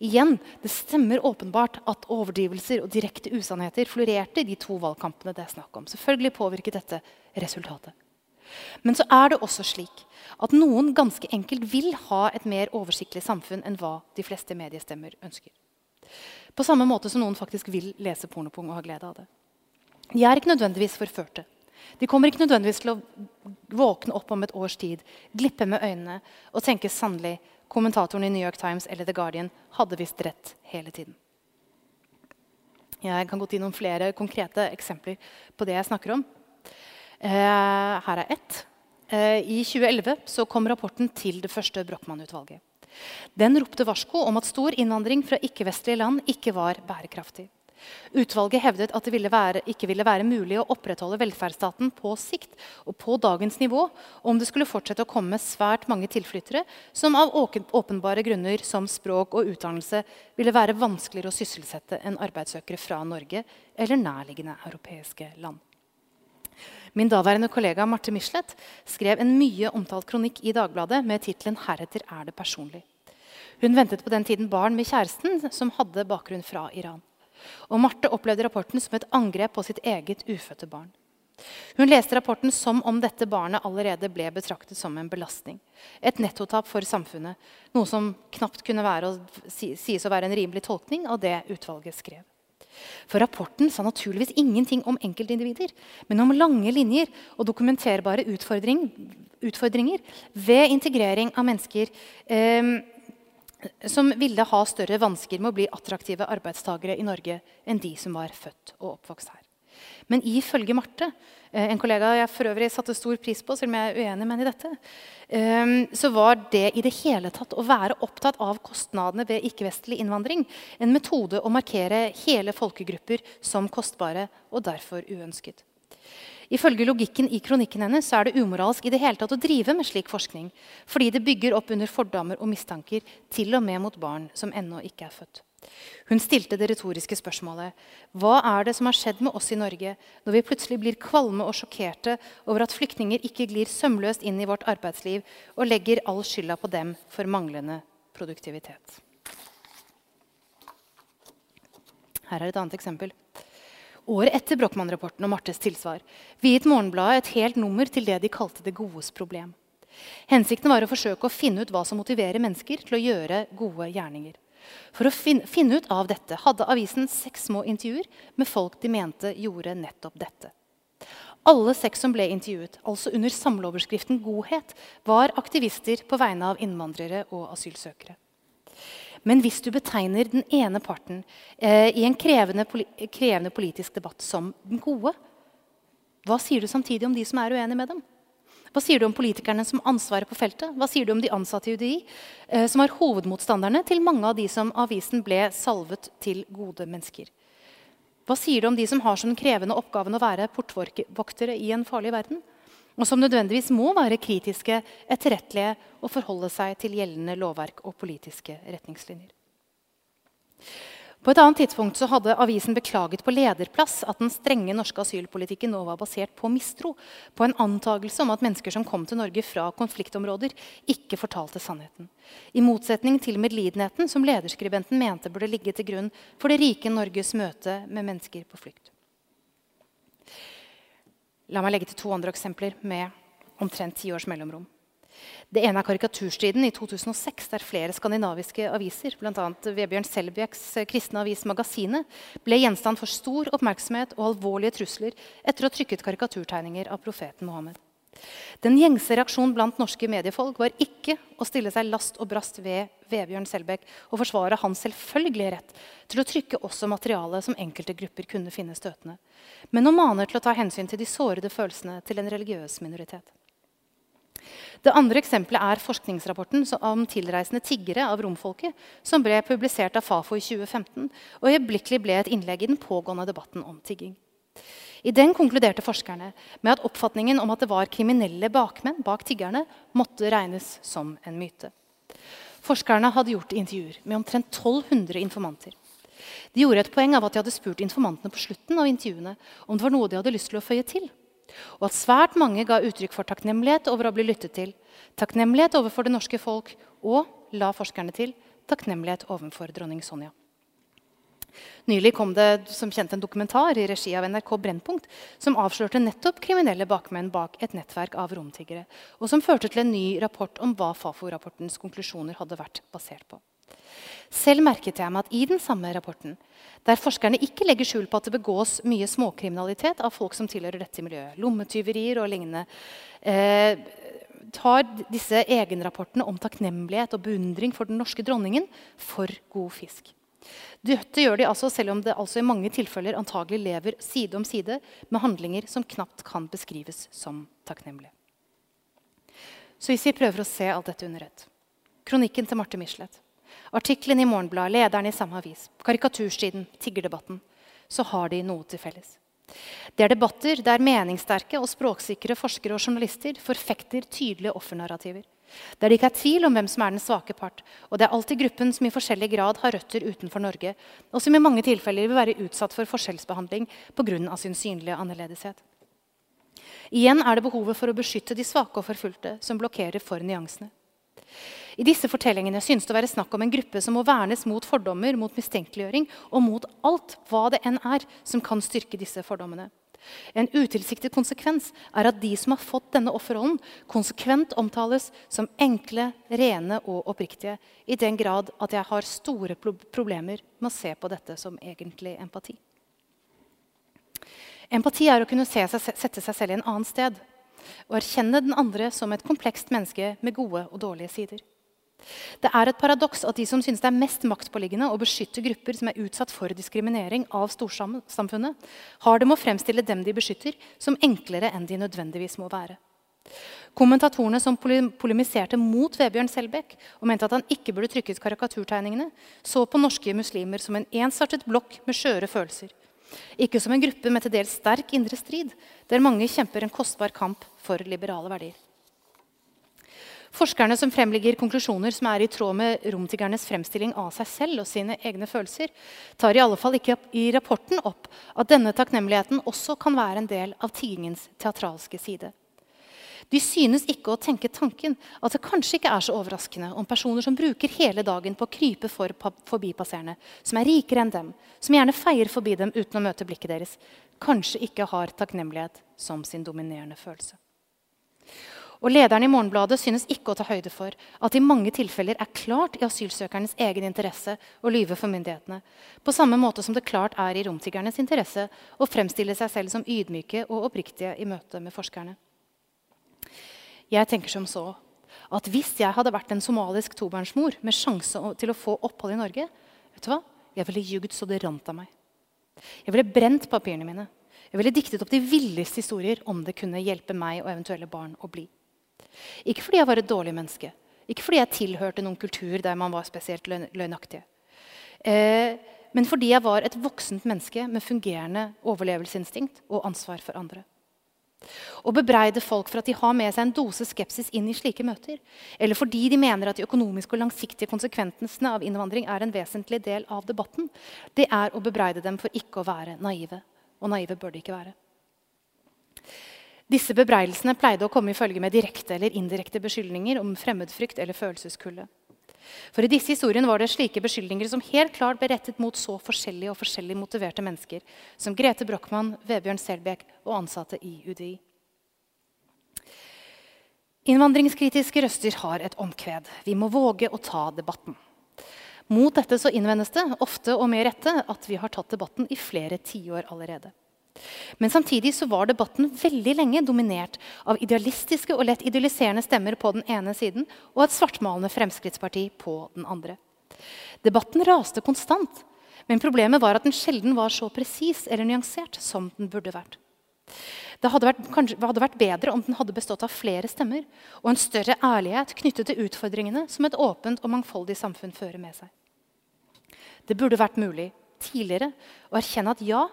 Igjen, Det stemmer åpenbart at overdrivelser og direkte usannheter florerte i de to valgkampene det er snakk om. Selvfølgelig påvirket dette resultatet. Men så er det også slik at noen ganske enkelt vil ha et mer oversiktlig samfunn enn hva de fleste mediestemmer ønsker. På samme måte som noen faktisk vil lese pornopung og ha glede av det. De er ikke nødvendigvis forførte. De kommer ikke nødvendigvis til å våkne opp om et års tid, glippe med øynene og tenke sannelig kommentatoren i New York Times eller The Guardian hadde visst rett hele tiden. Jeg kan gå til noen flere konkrete eksempler på det jeg snakker om. Eh, her er ett. Eh, I 2011 kom rapporten til det første Brochmann-utvalget. Den ropte varsko om at stor innvandring fra ikke-vestlige land ikke var bærekraftig. Utvalget hevdet at det ville være, ikke ville være mulig å opprettholde velferdsstaten på sikt og på dagens nivå om det skulle fortsette å komme svært mange tilflyttere som av åpenbare grunner som språk og utdannelse ville være vanskeligere å sysselsette enn arbeidssøkere fra Norge eller nærliggende europeiske land. Min daværende kollega Marte Michelet skrev en mye omtalt kronikk i Dagbladet med tittelen 'Heretter er det personlig'. Hun ventet på den tiden barn med kjæresten, som hadde bakgrunn fra Iran. Og Marte opplevde rapporten som et angrep på sitt eget ufødte barn. Hun leste rapporten som om dette barnet allerede ble betraktet som en belastning. Et nettotap for samfunnet, noe som knapt kunne være å, sies å være en rimelig tolkning av det utvalget skrev. For rapporten sa naturligvis ingenting om enkeltindivider, men om lange linjer og dokumenterbare utfordring, utfordringer ved integrering av mennesker eh, som ville ha større vansker med å bli attraktive arbeidstakere i Norge enn de som var født og oppvokst her. Men ifølge Marte, eh, en kollega jeg for øvrig satte stor pris på, selv om jeg er uenig med henne i dette, ehm, så var det i det hele tatt å være opptatt av kostnadene ved ikke-vestlig innvandring en metode å markere hele folkegrupper som kostbare og derfor uønsket. Ifølge logikken i kronikken hennes er det umoralsk i det hele tatt å drive med slik forskning, fordi det bygger opp under fordommer og mistanker, til og med mot barn som ennå ikke er født. Hun stilte det retoriske spørsmålet hva er det som har skjedd med oss i Norge når vi plutselig blir kvalme og sjokkerte over at flyktninger ikke glir sømløst inn i vårt arbeidsliv og legger all skylda på dem for manglende produktivitet. Her er et annet eksempel. Året etter Brochmann-rapporten og Martes tilsvar viet Morgenbladet et helt nummer til det de kalte det godes problem. Hensikten var å forsøke å finne ut hva som motiverer mennesker til å gjøre gode gjerninger. For å finne ut av dette hadde avisen seks små intervjuer med folk de mente gjorde nettopp dette. Alle seks som ble intervjuet, altså under samleoverskriften 'godhet', var aktivister på vegne av innvandrere og asylsøkere. Men hvis du betegner den ene parten eh, i en krevende, krevende, politisk debatt som den gode, Hva sier du samtidig om de som er uenige med dem? Hva sier du om politikerne som har ansvaret på feltet? Hva sier du om de ansatte i UDI, eh, som var hovedmotstanderne til mange av de som avisen ble salvet til gode mennesker? Hva sier du om de som har som krevende oppgaven å være portvoktere i en farlig verden? Og som nødvendigvis må være kritiske, etterrettelige og forholde seg til gjeldende lovverk og politiske retningslinjer? På et annet tidspunkt hadde avisen beklaget på lederplass at den strenge norske asylpolitikken nå var basert på mistro, på en antakelse om at mennesker som kom til Norge fra konfliktområder, ikke fortalte sannheten. I motsetning til medlidenheten som lederskribenten mente burde ligge til grunn for det rike Norges møte med mennesker på flukt. La meg legge til to andre eksempler med omtrent ti års mellomrom. Det ene er karikaturstriden i 2006, der flere skandinaviske aviser, bl.a. Vebjørn Selbjeks kristne avis Magasinet, ble gjenstand for stor oppmerksomhet og alvorlige trusler etter å ha trykket karikaturtegninger av profeten Mohammed. Den gjengse reaksjonen blant norske mediefolk var ikke å stille seg last og brast ved Vebjørn Selbekk og forsvare hans selvfølgelige rett til å trykke også materiale som enkelte grupper kunne finne støtende, men å mane til å ta hensyn til de sårede følelsene til en religiøs minoritet. Det andre eksempelet er forskningsrapporten om tilreisende tiggere av romfolket, som ble publisert av Fafo i 2015 og øyeblikkelig ble et innlegg i den pågående debatten om tigging. I den konkluderte forskerne med at oppfatningen om at det var kriminelle bakmenn bak tiggerne, måtte regnes som en myte. Forskerne hadde gjort intervjuer med omtrent 1200 informanter. De gjorde et poeng av at de hadde spurt informantene på slutten av intervjuene om det var noe de hadde lyst til å føye til og at svært mange ga uttrykk for takknemlighet over å bli lyttet til, takknemlighet overfor det norske folk og, la forskerne til, takknemlighet overfor dronning Sonja. Nylig kom det som kjent en dokumentar i regi av NRK Brennpunkt som avslørte nettopp kriminelle bakmenn bak et nettverk av romtiggere, og som førte til en ny rapport om hva Fafo-rapportens konklusjoner hadde vært basert på. Selv merket jeg meg at i den samme rapporten, der forskerne ikke legger skjul på at det begås mye småkriminalitet av folk som tilhører dette miljøet, lommetyverier og lignende, eh, tar disse egenrapportene om takknemlighet og beundring for den norske dronningen for god fisk. Dette gjør de altså selv om det altså i mange tilfeller antagelig lever side om side med handlinger som knapt kan beskrives som takknemlige. Så hvis vi prøver å se alt dette under ett Kronikken til Marte Michelet artikkelen i Morgenbladet, lederen i samme avis, karikatursiden, tiggerdebatten, så har de noe til felles. Det er debatter der meningssterke og språksikre forskere og journalister forfekter tydelige offernarrativer. Der det ikke er tvil om hvem som er den svake part. Og det er alltid gruppen som i forskjellig grad har røtter utenfor Norge, og som i mange tilfeller vil være utsatt for forskjellsbehandling pga. sin synlige annerledeshet. Igjen er det behovet for å beskytte de svake og forfulgte som blokkerer for nyansene. I disse fortellingene synes det å være snakk om en gruppe som må vernes mot fordommer, mot mistenkeliggjøring og mot alt hva det enn er som kan styrke disse fordommene. En utilsiktet konsekvens er at de som har fått denne offerrollen, konsekvent omtales som enkle, rene og oppriktige, i den grad at jeg har store problemer med å se på dette som egentlig empati. Empati er å kunne seg, sette seg selv i en annen sted og erkjenne den andre som et komplekst menneske med gode og dårlige sider. Det er et paradoks at de som synes det er mest maktpåliggende å beskytte grupper som er utsatt for diskriminering av storsamfunnet, har det med å fremstille dem de beskytter, som enklere enn de nødvendigvis må være. Kommentatorene som polemiserte mot Vebjørn Selbekk og mente at han ikke burde trykket karikaturtegningene, så på norske muslimer som en ensartet blokk med skjøre følelser. Ikke som en gruppe med til dels sterk indre strid, der mange kjemper en kostbar kamp for liberale verdier. Forskerne som fremlegger konklusjoner som er i tråd med romtiggernes fremstilling av seg selv og sine egne følelser, tar i alle fall ikke i rapporten opp at denne takknemligheten også kan være en del av tiggingens teatralske side. De synes ikke å tenke tanken at det kanskje ikke er så overraskende om personer som bruker hele dagen på å krype for forbipasserende, som er rikere enn dem, som gjerne feier forbi dem uten å møte blikket deres, kanskje ikke har takknemlighet som sin dominerende følelse. Og Lederen i Morgenbladet synes ikke å ta høyde for at det i mange tilfeller er klart i asylsøkernes egen interesse å lyve for myndighetene, på samme måte som det klart er i romtiggernes interesse å fremstille seg selv som ydmyke og oppriktige i møte med forskerne. Jeg tenker som så at hvis jeg hadde vært en somalisk tobarnsmor med sjanse til å få opphold i Norge, vet du hva? jeg ville ljugd så det rant av meg. Jeg ville brent papirene mine. Jeg ville diktet opp de villeste historier om det kunne hjelpe meg og eventuelle barn å bli. Ikke fordi jeg var et dårlig menneske, ikke fordi jeg tilhørte noen kultur der man var spesielt løgnaktig. Eh, men fordi jeg var et voksent menneske med fungerende overlevelsesinstinkt og ansvar for andre. Å bebreide folk for at de har med seg en dose skepsis inn i slike møter, eller fordi de mener at de økonomiske og langsiktige konsekvensene av innvandring er en vesentlig del av debatten, det er å bebreide dem for ikke å være naive. Og naive bør de ikke være. Disse bebreidelsene pleide å komme i følge med direkte eller indirekte beskyldninger om fremmedfrykt eller følelseskulde. For i disse historiene var det slike beskyldninger som helt klart ble rettet mot så forskjellige og forskjellig motiverte mennesker som Grete Brochmann, Vebjørn Selbekk og ansatte i UDI. Innvandringskritiske røster har et omkved. Vi må våge å ta debatten. Mot dette så innvendes det, ofte og med rette, at vi har tatt debatten i flere tiår allerede. Men samtidig så var debatten veldig lenge dominert av idealistiske og lett idealiserende stemmer på den ene siden og et svartmalende Fremskrittsparti på den andre. Debatten raste konstant, men problemet var at den sjelden var så presis eller nyansert som den burde vært. Det hadde vært, kanskje, hadde vært bedre om den hadde bestått av flere stemmer og en større ærlighet knyttet til utfordringene som et åpent og mangfoldig samfunn fører med seg. Det burde vært mulig tidligere å erkjenne at ja,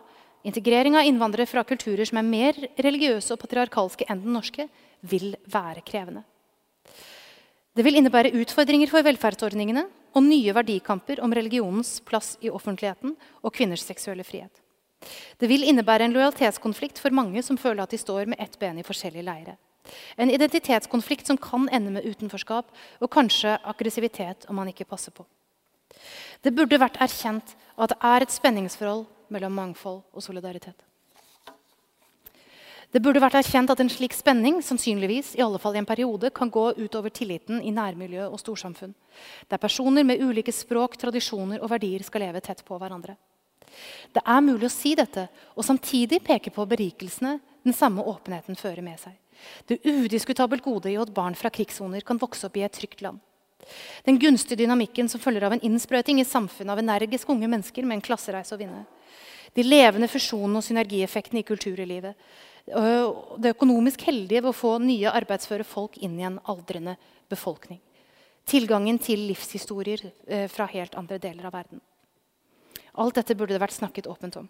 Integrering av innvandrere fra kulturer som er mer religiøse og patriarkalske enn den norske, vil være krevende. Det vil innebære utfordringer for velferdsordningene og nye verdikamper om religionens plass i offentligheten og kvinners seksuelle frihet. Det vil innebære en lojalitetskonflikt for mange som føler at de står med ett ben i forskjellige leire. En identitetskonflikt som kan ende med utenforskap og kanskje aggressivitet om man ikke passer på. Det burde vært erkjent at det er et spenningsforhold mellom mangfold og solidaritet. Det burde vært erkjent at en slik spenning sannsynligvis i alle fall i en periode, kan gå utover tilliten i nærmiljø og storsamfunn, der personer med ulike språk, tradisjoner og verdier skal leve tett på hverandre. Det er mulig å si dette og samtidig peke på berikelsene den samme åpenheten fører med seg. Det udiskutabelt gode i at barn fra krigssoner kan vokse opp i et trygt land. Den gunstige dynamikken som følger av en innsprøyting i samfunnet av energiske unge mennesker med en klassereise å vinne de levende fusjonene og synergieffektene i kulturlivet. Det økonomisk heldige ved å få nye arbeidsføre folk inn i en aldrende befolkning. Tilgangen til livshistorier eh, fra helt andre deler av verden. Alt dette burde det vært snakket åpent om.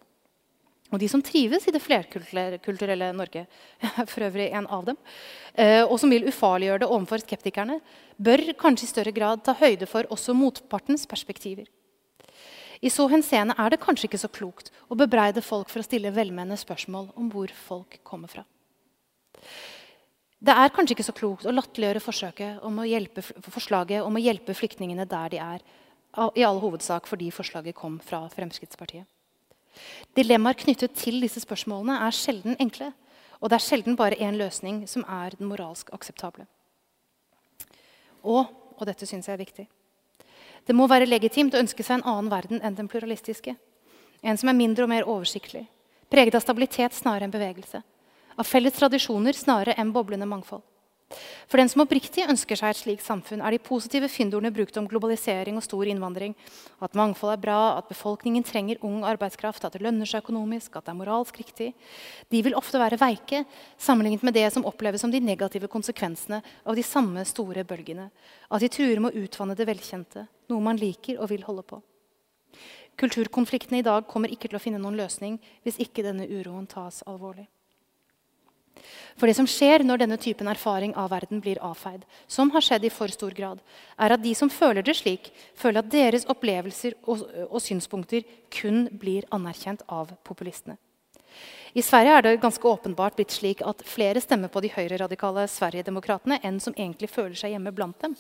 Og de som trives i det flerkulturelle Norge, for øvrig en av dem, eh, og som vil ufarliggjøre det overfor skeptikerne, bør kanskje i større grad ta høyde for også motpartens perspektiver. I så henseende er det kanskje ikke så klokt å bebreide folk for å stille velmenende spørsmål om hvor folk kommer fra. Det er kanskje ikke så klokt å latterliggjøre om å hjelpe, forslaget om å hjelpe flyktningene der de er, i all hovedsak fordi forslaget kom fra Fremskrittspartiet. Dilemmaer knyttet til disse spørsmålene er sjelden enkle. Og det er sjelden bare én løsning som er den moralsk akseptable. Og, og dette syns jeg er viktig, det må være legitimt å ønske seg en annen verden enn den pluralistiske. En som er mindre og mer oversiktlig, preget av stabilitet snarere enn bevegelse. Av felles tradisjoner snarere enn boblende mangfold. For den som oppriktig ønsker seg et slikt samfunn, er de positive fyndordene brukt om globalisering og stor innvandring, at mangfold er bra, at befolkningen trenger ung arbeidskraft, at det lønner seg økonomisk, at det er moralsk riktig, de vil ofte være veike sammenlignet med det som oppleves som de negative konsekvensene av de samme store bølgene. At de truer med å utvanne det velkjente, noe man liker og vil holde på. Kulturkonfliktene i dag kommer ikke til å finne noen løsning hvis ikke denne uroen tas alvorlig. For det som skjer når denne typen erfaring av verden blir avfeid, som har skjedd i for stor grad, er at de som føler det slik, føler at deres opplevelser og, og synspunkter kun blir anerkjent av populistene. I Sverige er det ganske åpenbart blitt slik at flere stemmer på de høyreradikale Sverigedemokraterna enn som egentlig føler seg hjemme blant dem,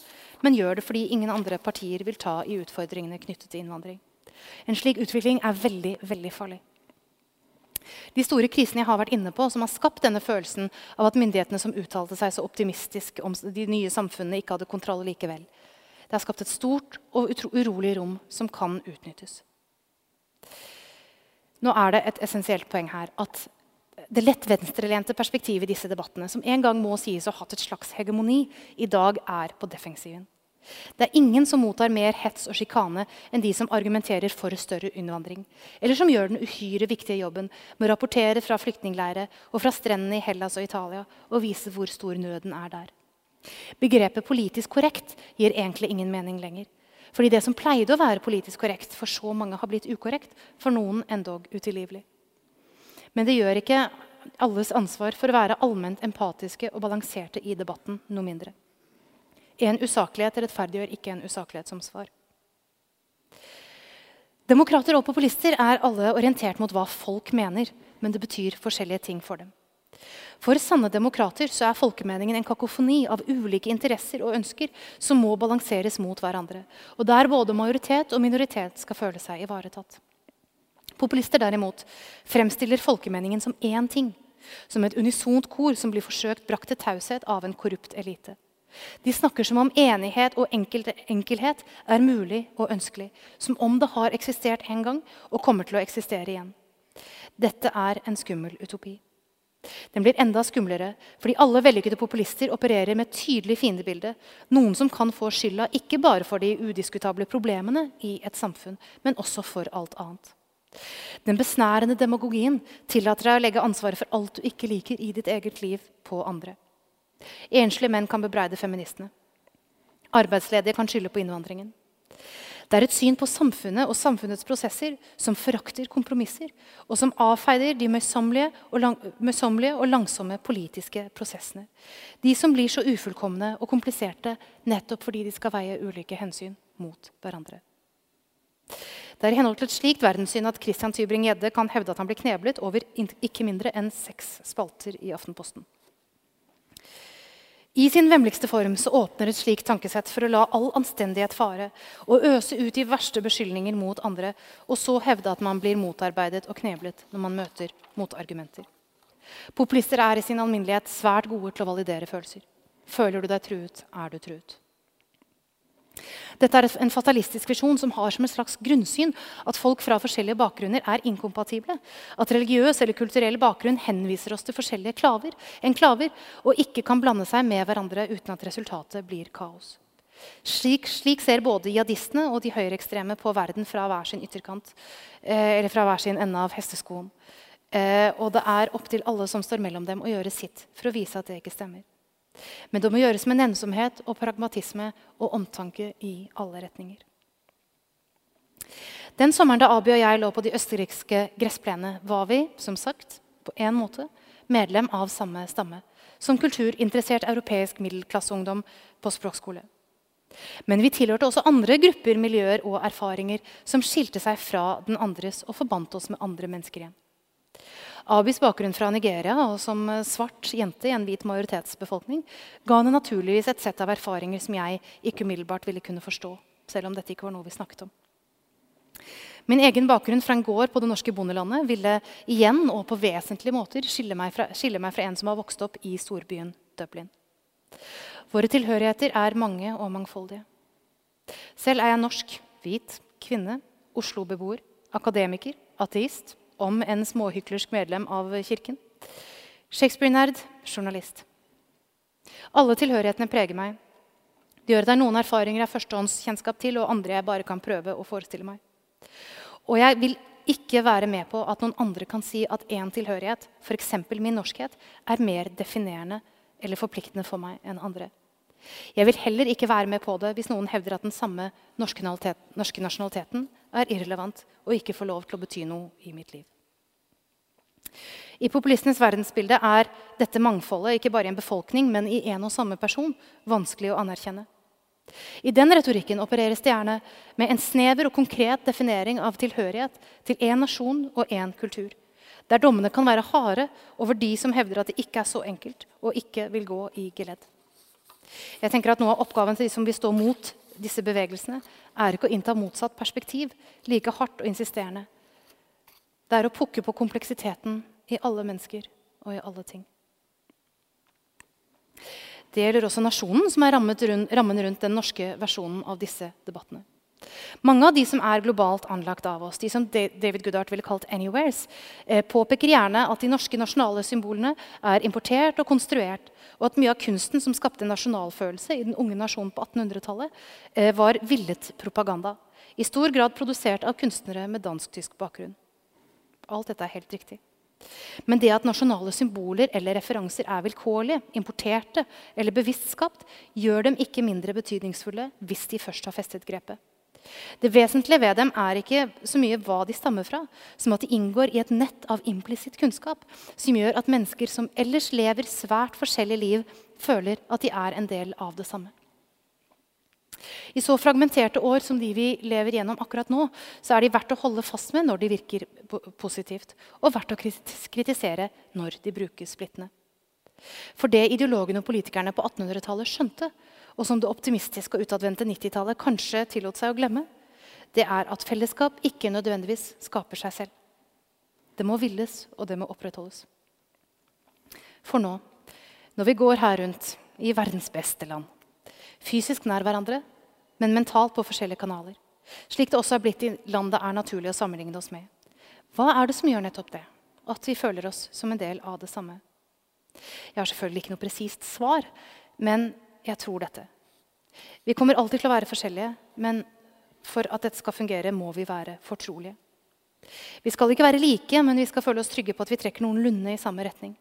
men gjør det fordi ingen andre partier vil ta i utfordringene knyttet til innvandring. En slik utvikling er veldig, veldig farlig. De store krisene jeg har vært inne på, som har skapt denne følelsen av at myndighetene som uttalte seg så optimistisk om de nye samfunnene, ikke hadde kontroll likevel. Det har skapt et stort og urolig rom som kan utnyttes. Nå er det et essensielt poeng her at det lett venstrelente perspektivet i disse debattene, som en gang må sies å ha hatt et slags hegemoni, i dag er på defensiven. Det er ingen som mottar mer hets og sjikane enn de som argumenterer for større innvandring, eller som gjør den uhyre viktige jobben med å rapportere fra flyktningleirer og fra strendene i Hellas og Italia og vise hvor stor nøden er der. Begrepet 'politisk korrekt' gir egentlig ingen mening lenger. Fordi det som pleide å være politisk korrekt, for så mange har blitt ukorrekt, for noen endog utilgivelig. Men det gjør ikke alles ansvar for å være allment empatiske og balanserte i debatten noe mindre. En usaklighet rettferdiggjør ikke en usaklighet som svar. Demokrater og populister er alle orientert mot hva folk mener, men det betyr forskjellige ting for dem. For sanne demokrater så er folkemeningen en kakofoni av ulike interesser og ønsker som må balanseres mot hverandre, og der både majoritet og minoritet skal føle seg ivaretatt. Populister derimot fremstiller folkemeningen som én ting, som et unisont kor som blir forsøkt brakt til taushet av en korrupt elite. De snakker som om enighet og enkelhet er mulig og ønskelig. Som om det har eksistert en gang og kommer til å eksistere igjen. Dette er en skummel utopi. Den blir enda skumlere fordi alle vellykkede populister opererer med et tydelig fiendebilde. Noen som kan få skylda ikke bare for de udiskutable problemene i et samfunn, men også for alt annet. Den besnærende demagogien tillater deg å legge ansvaret for alt du ikke liker i ditt eget liv, på andre. Enslige menn kan bebreide feministene. Arbeidsledige kan skylde på innvandringen. Det er et syn på samfunnet og samfunnets prosesser som forakter kompromisser, og som avfeider de møysommelige og, lang og, langsomme politiske prosessene. De som blir så ufullkomne og kompliserte nettopp fordi de skal veie ulike hensyn mot hverandre. Det er i henhold til et slikt verdenssyn at Christian Tybring-Gjedde kan hevde at han blir kneblet over ikke mindre enn seks spalter i Aftenposten. I sin vemmeligste form så åpner et slikt tankesett for å la all anstendighet fare og øse ut de verste beskyldninger mot andre, og så hevde at man blir motarbeidet og kneblet når man møter motargumenter. Populister er i sin alminnelighet svært gode til å validere følelser. Føler du deg truet, er du truet. Dette er en fatalistisk visjon som har som et slags grunnsyn at folk fra forskjellige bakgrunner er inkompatible. At religiøs eller kulturell bakgrunn henviser oss til forskjellige klaver, enklaver og ikke kan blande seg med hverandre uten at resultatet blir kaos. Slik, slik ser både jihadistene og de høyreekstreme på verden fra hver sin ytterkant. Eh, eller fra hver sin ende av hesteskoen. Eh, og det er opp til alle som står mellom dem, å gjøre sitt for å vise at det ikke stemmer. Men det må gjøres med nensomhet og pragmatisme og omtanke i alle retninger. Den sommeren da Abi og jeg lå på de østerrikske gressplenene, var vi som sagt, på en måte medlem av samme stamme. Som kulturinteressert europeisk middelklasseungdom på språkskole. Men vi tilhørte også andre grupper, miljøer og erfaringer som skilte seg fra den andres og forbandt oss med andre mennesker igjen. Abis bakgrunn fra Nigeria og som svart jente i en hvit majoritetsbefolkning ga henne naturligvis et sett av erfaringer som jeg ikke umiddelbart ville kunne forstå. selv om dette ikke var noe vi snakket om. Min egen bakgrunn fra en gård på det norske bondelandet ville igjen og på vesentlige måter skille meg, fra, skille meg fra en som har vokst opp i storbyen Dublin. Våre tilhørigheter er mange og mangfoldige. Selv er jeg norsk, hvit, kvinne, Oslo-beboer, akademiker, ateist, om en småhyklersk medlem av kirken. Shakespeare-nerd, journalist. Alle tilhørighetene preger meg. Det gjør at det er noen erfaringer jeg har førstehåndskjennskap til, og andre jeg bare kan prøve å forestille meg. Og jeg vil ikke være med på at noen andre kan si at én tilhørighet, f.eks. min norskhet, er mer definerende eller forpliktende for meg enn andre. Jeg vil heller ikke være med på det hvis noen hevder at den samme norske, nasjonaliteten er irrelevant og ikke får lov til å bety noe i mitt liv. I populistenes verdensbilde er dette mangfoldet ikke bare i en befolkning, men i en og samme person vanskelig å anerkjenne. I den retorikken opereres det gjerne med en snever og konkret definering av tilhørighet til én nasjon og én kultur. Der dommene kan være harde over de som hevder at det ikke er så enkelt og ikke vil gå i geledd. Jeg tenker at Noe av oppgaven til de som vil stå mot disse bevegelsene, er ikke å innta motsatt perspektiv like hardt og insisterende. Det er å pukke på kompleksiteten i alle mennesker og i alle ting. Det gjelder også nasjonen, som er rammen rundt den norske versjonen av disse debattene. Mange av de som er globalt anlagt av oss, de som David Goodart ville kalt 'anywheres', eh, påpeker gjerne at de norske nasjonale symbolene er importert og konstruert, og at mye av kunsten som skapte nasjonalfølelse i den unge nasjonen på 1800-tallet, eh, var villet propaganda. I stor grad produsert av kunstnere med dansk-tysk bakgrunn. Alt dette er helt riktig. Men det at nasjonale symboler eller referanser er vilkårlige, importerte eller bevisst skapt, gjør dem ikke mindre betydningsfulle hvis de først har festet grepet. Det vesentlige ved dem er ikke så mye hva de stammer fra, som at de inngår i et nett av implisitt kunnskap som gjør at mennesker som ellers lever svært forskjellige liv, føler at de er en del av det samme. I så fragmenterte år som de vi lever gjennom akkurat nå, så er de verdt å holde fast med når de virker positivt, og verdt å kritisere når de brukes splittende. For det ideologene og politikerne på 1800-tallet skjønte, og som det optimistiske og utadvendte 90-tallet kanskje tillot seg å glemme, det er at fellesskap ikke nødvendigvis skaper seg selv. Det må villes, og det må opprettholdes. For nå, når vi går her rundt i verdens beste land, fysisk nær hverandre, men mentalt på forskjellige kanaler, slik det også er blitt i land det er naturlig å sammenligne oss med, hva er det som gjør nettopp det? At vi føler oss som en del av det samme? Jeg har selvfølgelig ikke noe presist svar, men jeg tror dette. Vi kommer alltid til å være forskjellige, men for at dette skal fungere, må vi være fortrolige. Vi skal ikke være like, men vi skal føle oss trygge på at vi trekker noenlunde i samme retning.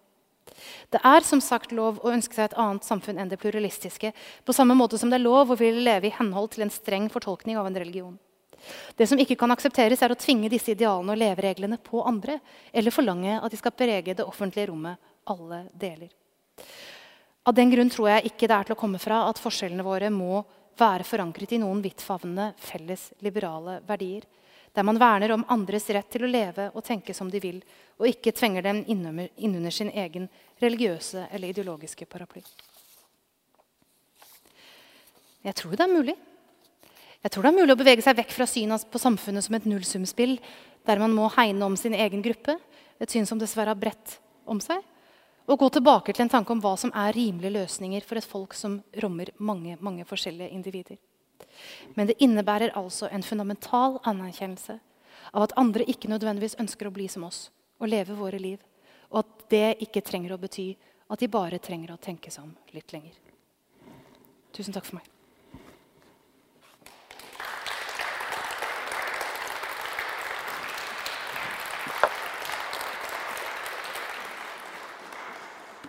Det er som sagt lov å ønske seg et annet samfunn enn det pluralistiske, på samme måte som det er lov å ville leve i henhold til en streng fortolkning av en religion. Det som ikke kan aksepteres, er å tvinge disse idealene og levereglene på andre, eller forlange at de skal prege det offentlige rommet alle deler. Av den grunn tror jeg ikke det er til å komme fra at forskjellene våre må være forankret i noen vidtfavnende felles liberale verdier, der man verner om andres rett til å leve og tenke som de vil, og ikke tvenger dem innunder sin egen religiøse eller ideologiske paraply. Jeg tror det er mulig. Jeg tror det er mulig å bevege seg vekk fra synet på samfunnet som et nullsumspill, der man må hegne om sin egen gruppe, et syn som dessverre har bredt om seg og gå tilbake til en tanke om hva som er rimelige løsninger for et folk som rommer mange, mange forskjellige individer. Men det innebærer altså en fundamental anerkjennelse av at andre ikke nødvendigvis ønsker å bli som oss og leve våre liv, og at det ikke trenger å bety at de bare trenger å tenke seg om litt lenger. Tusen takk for meg.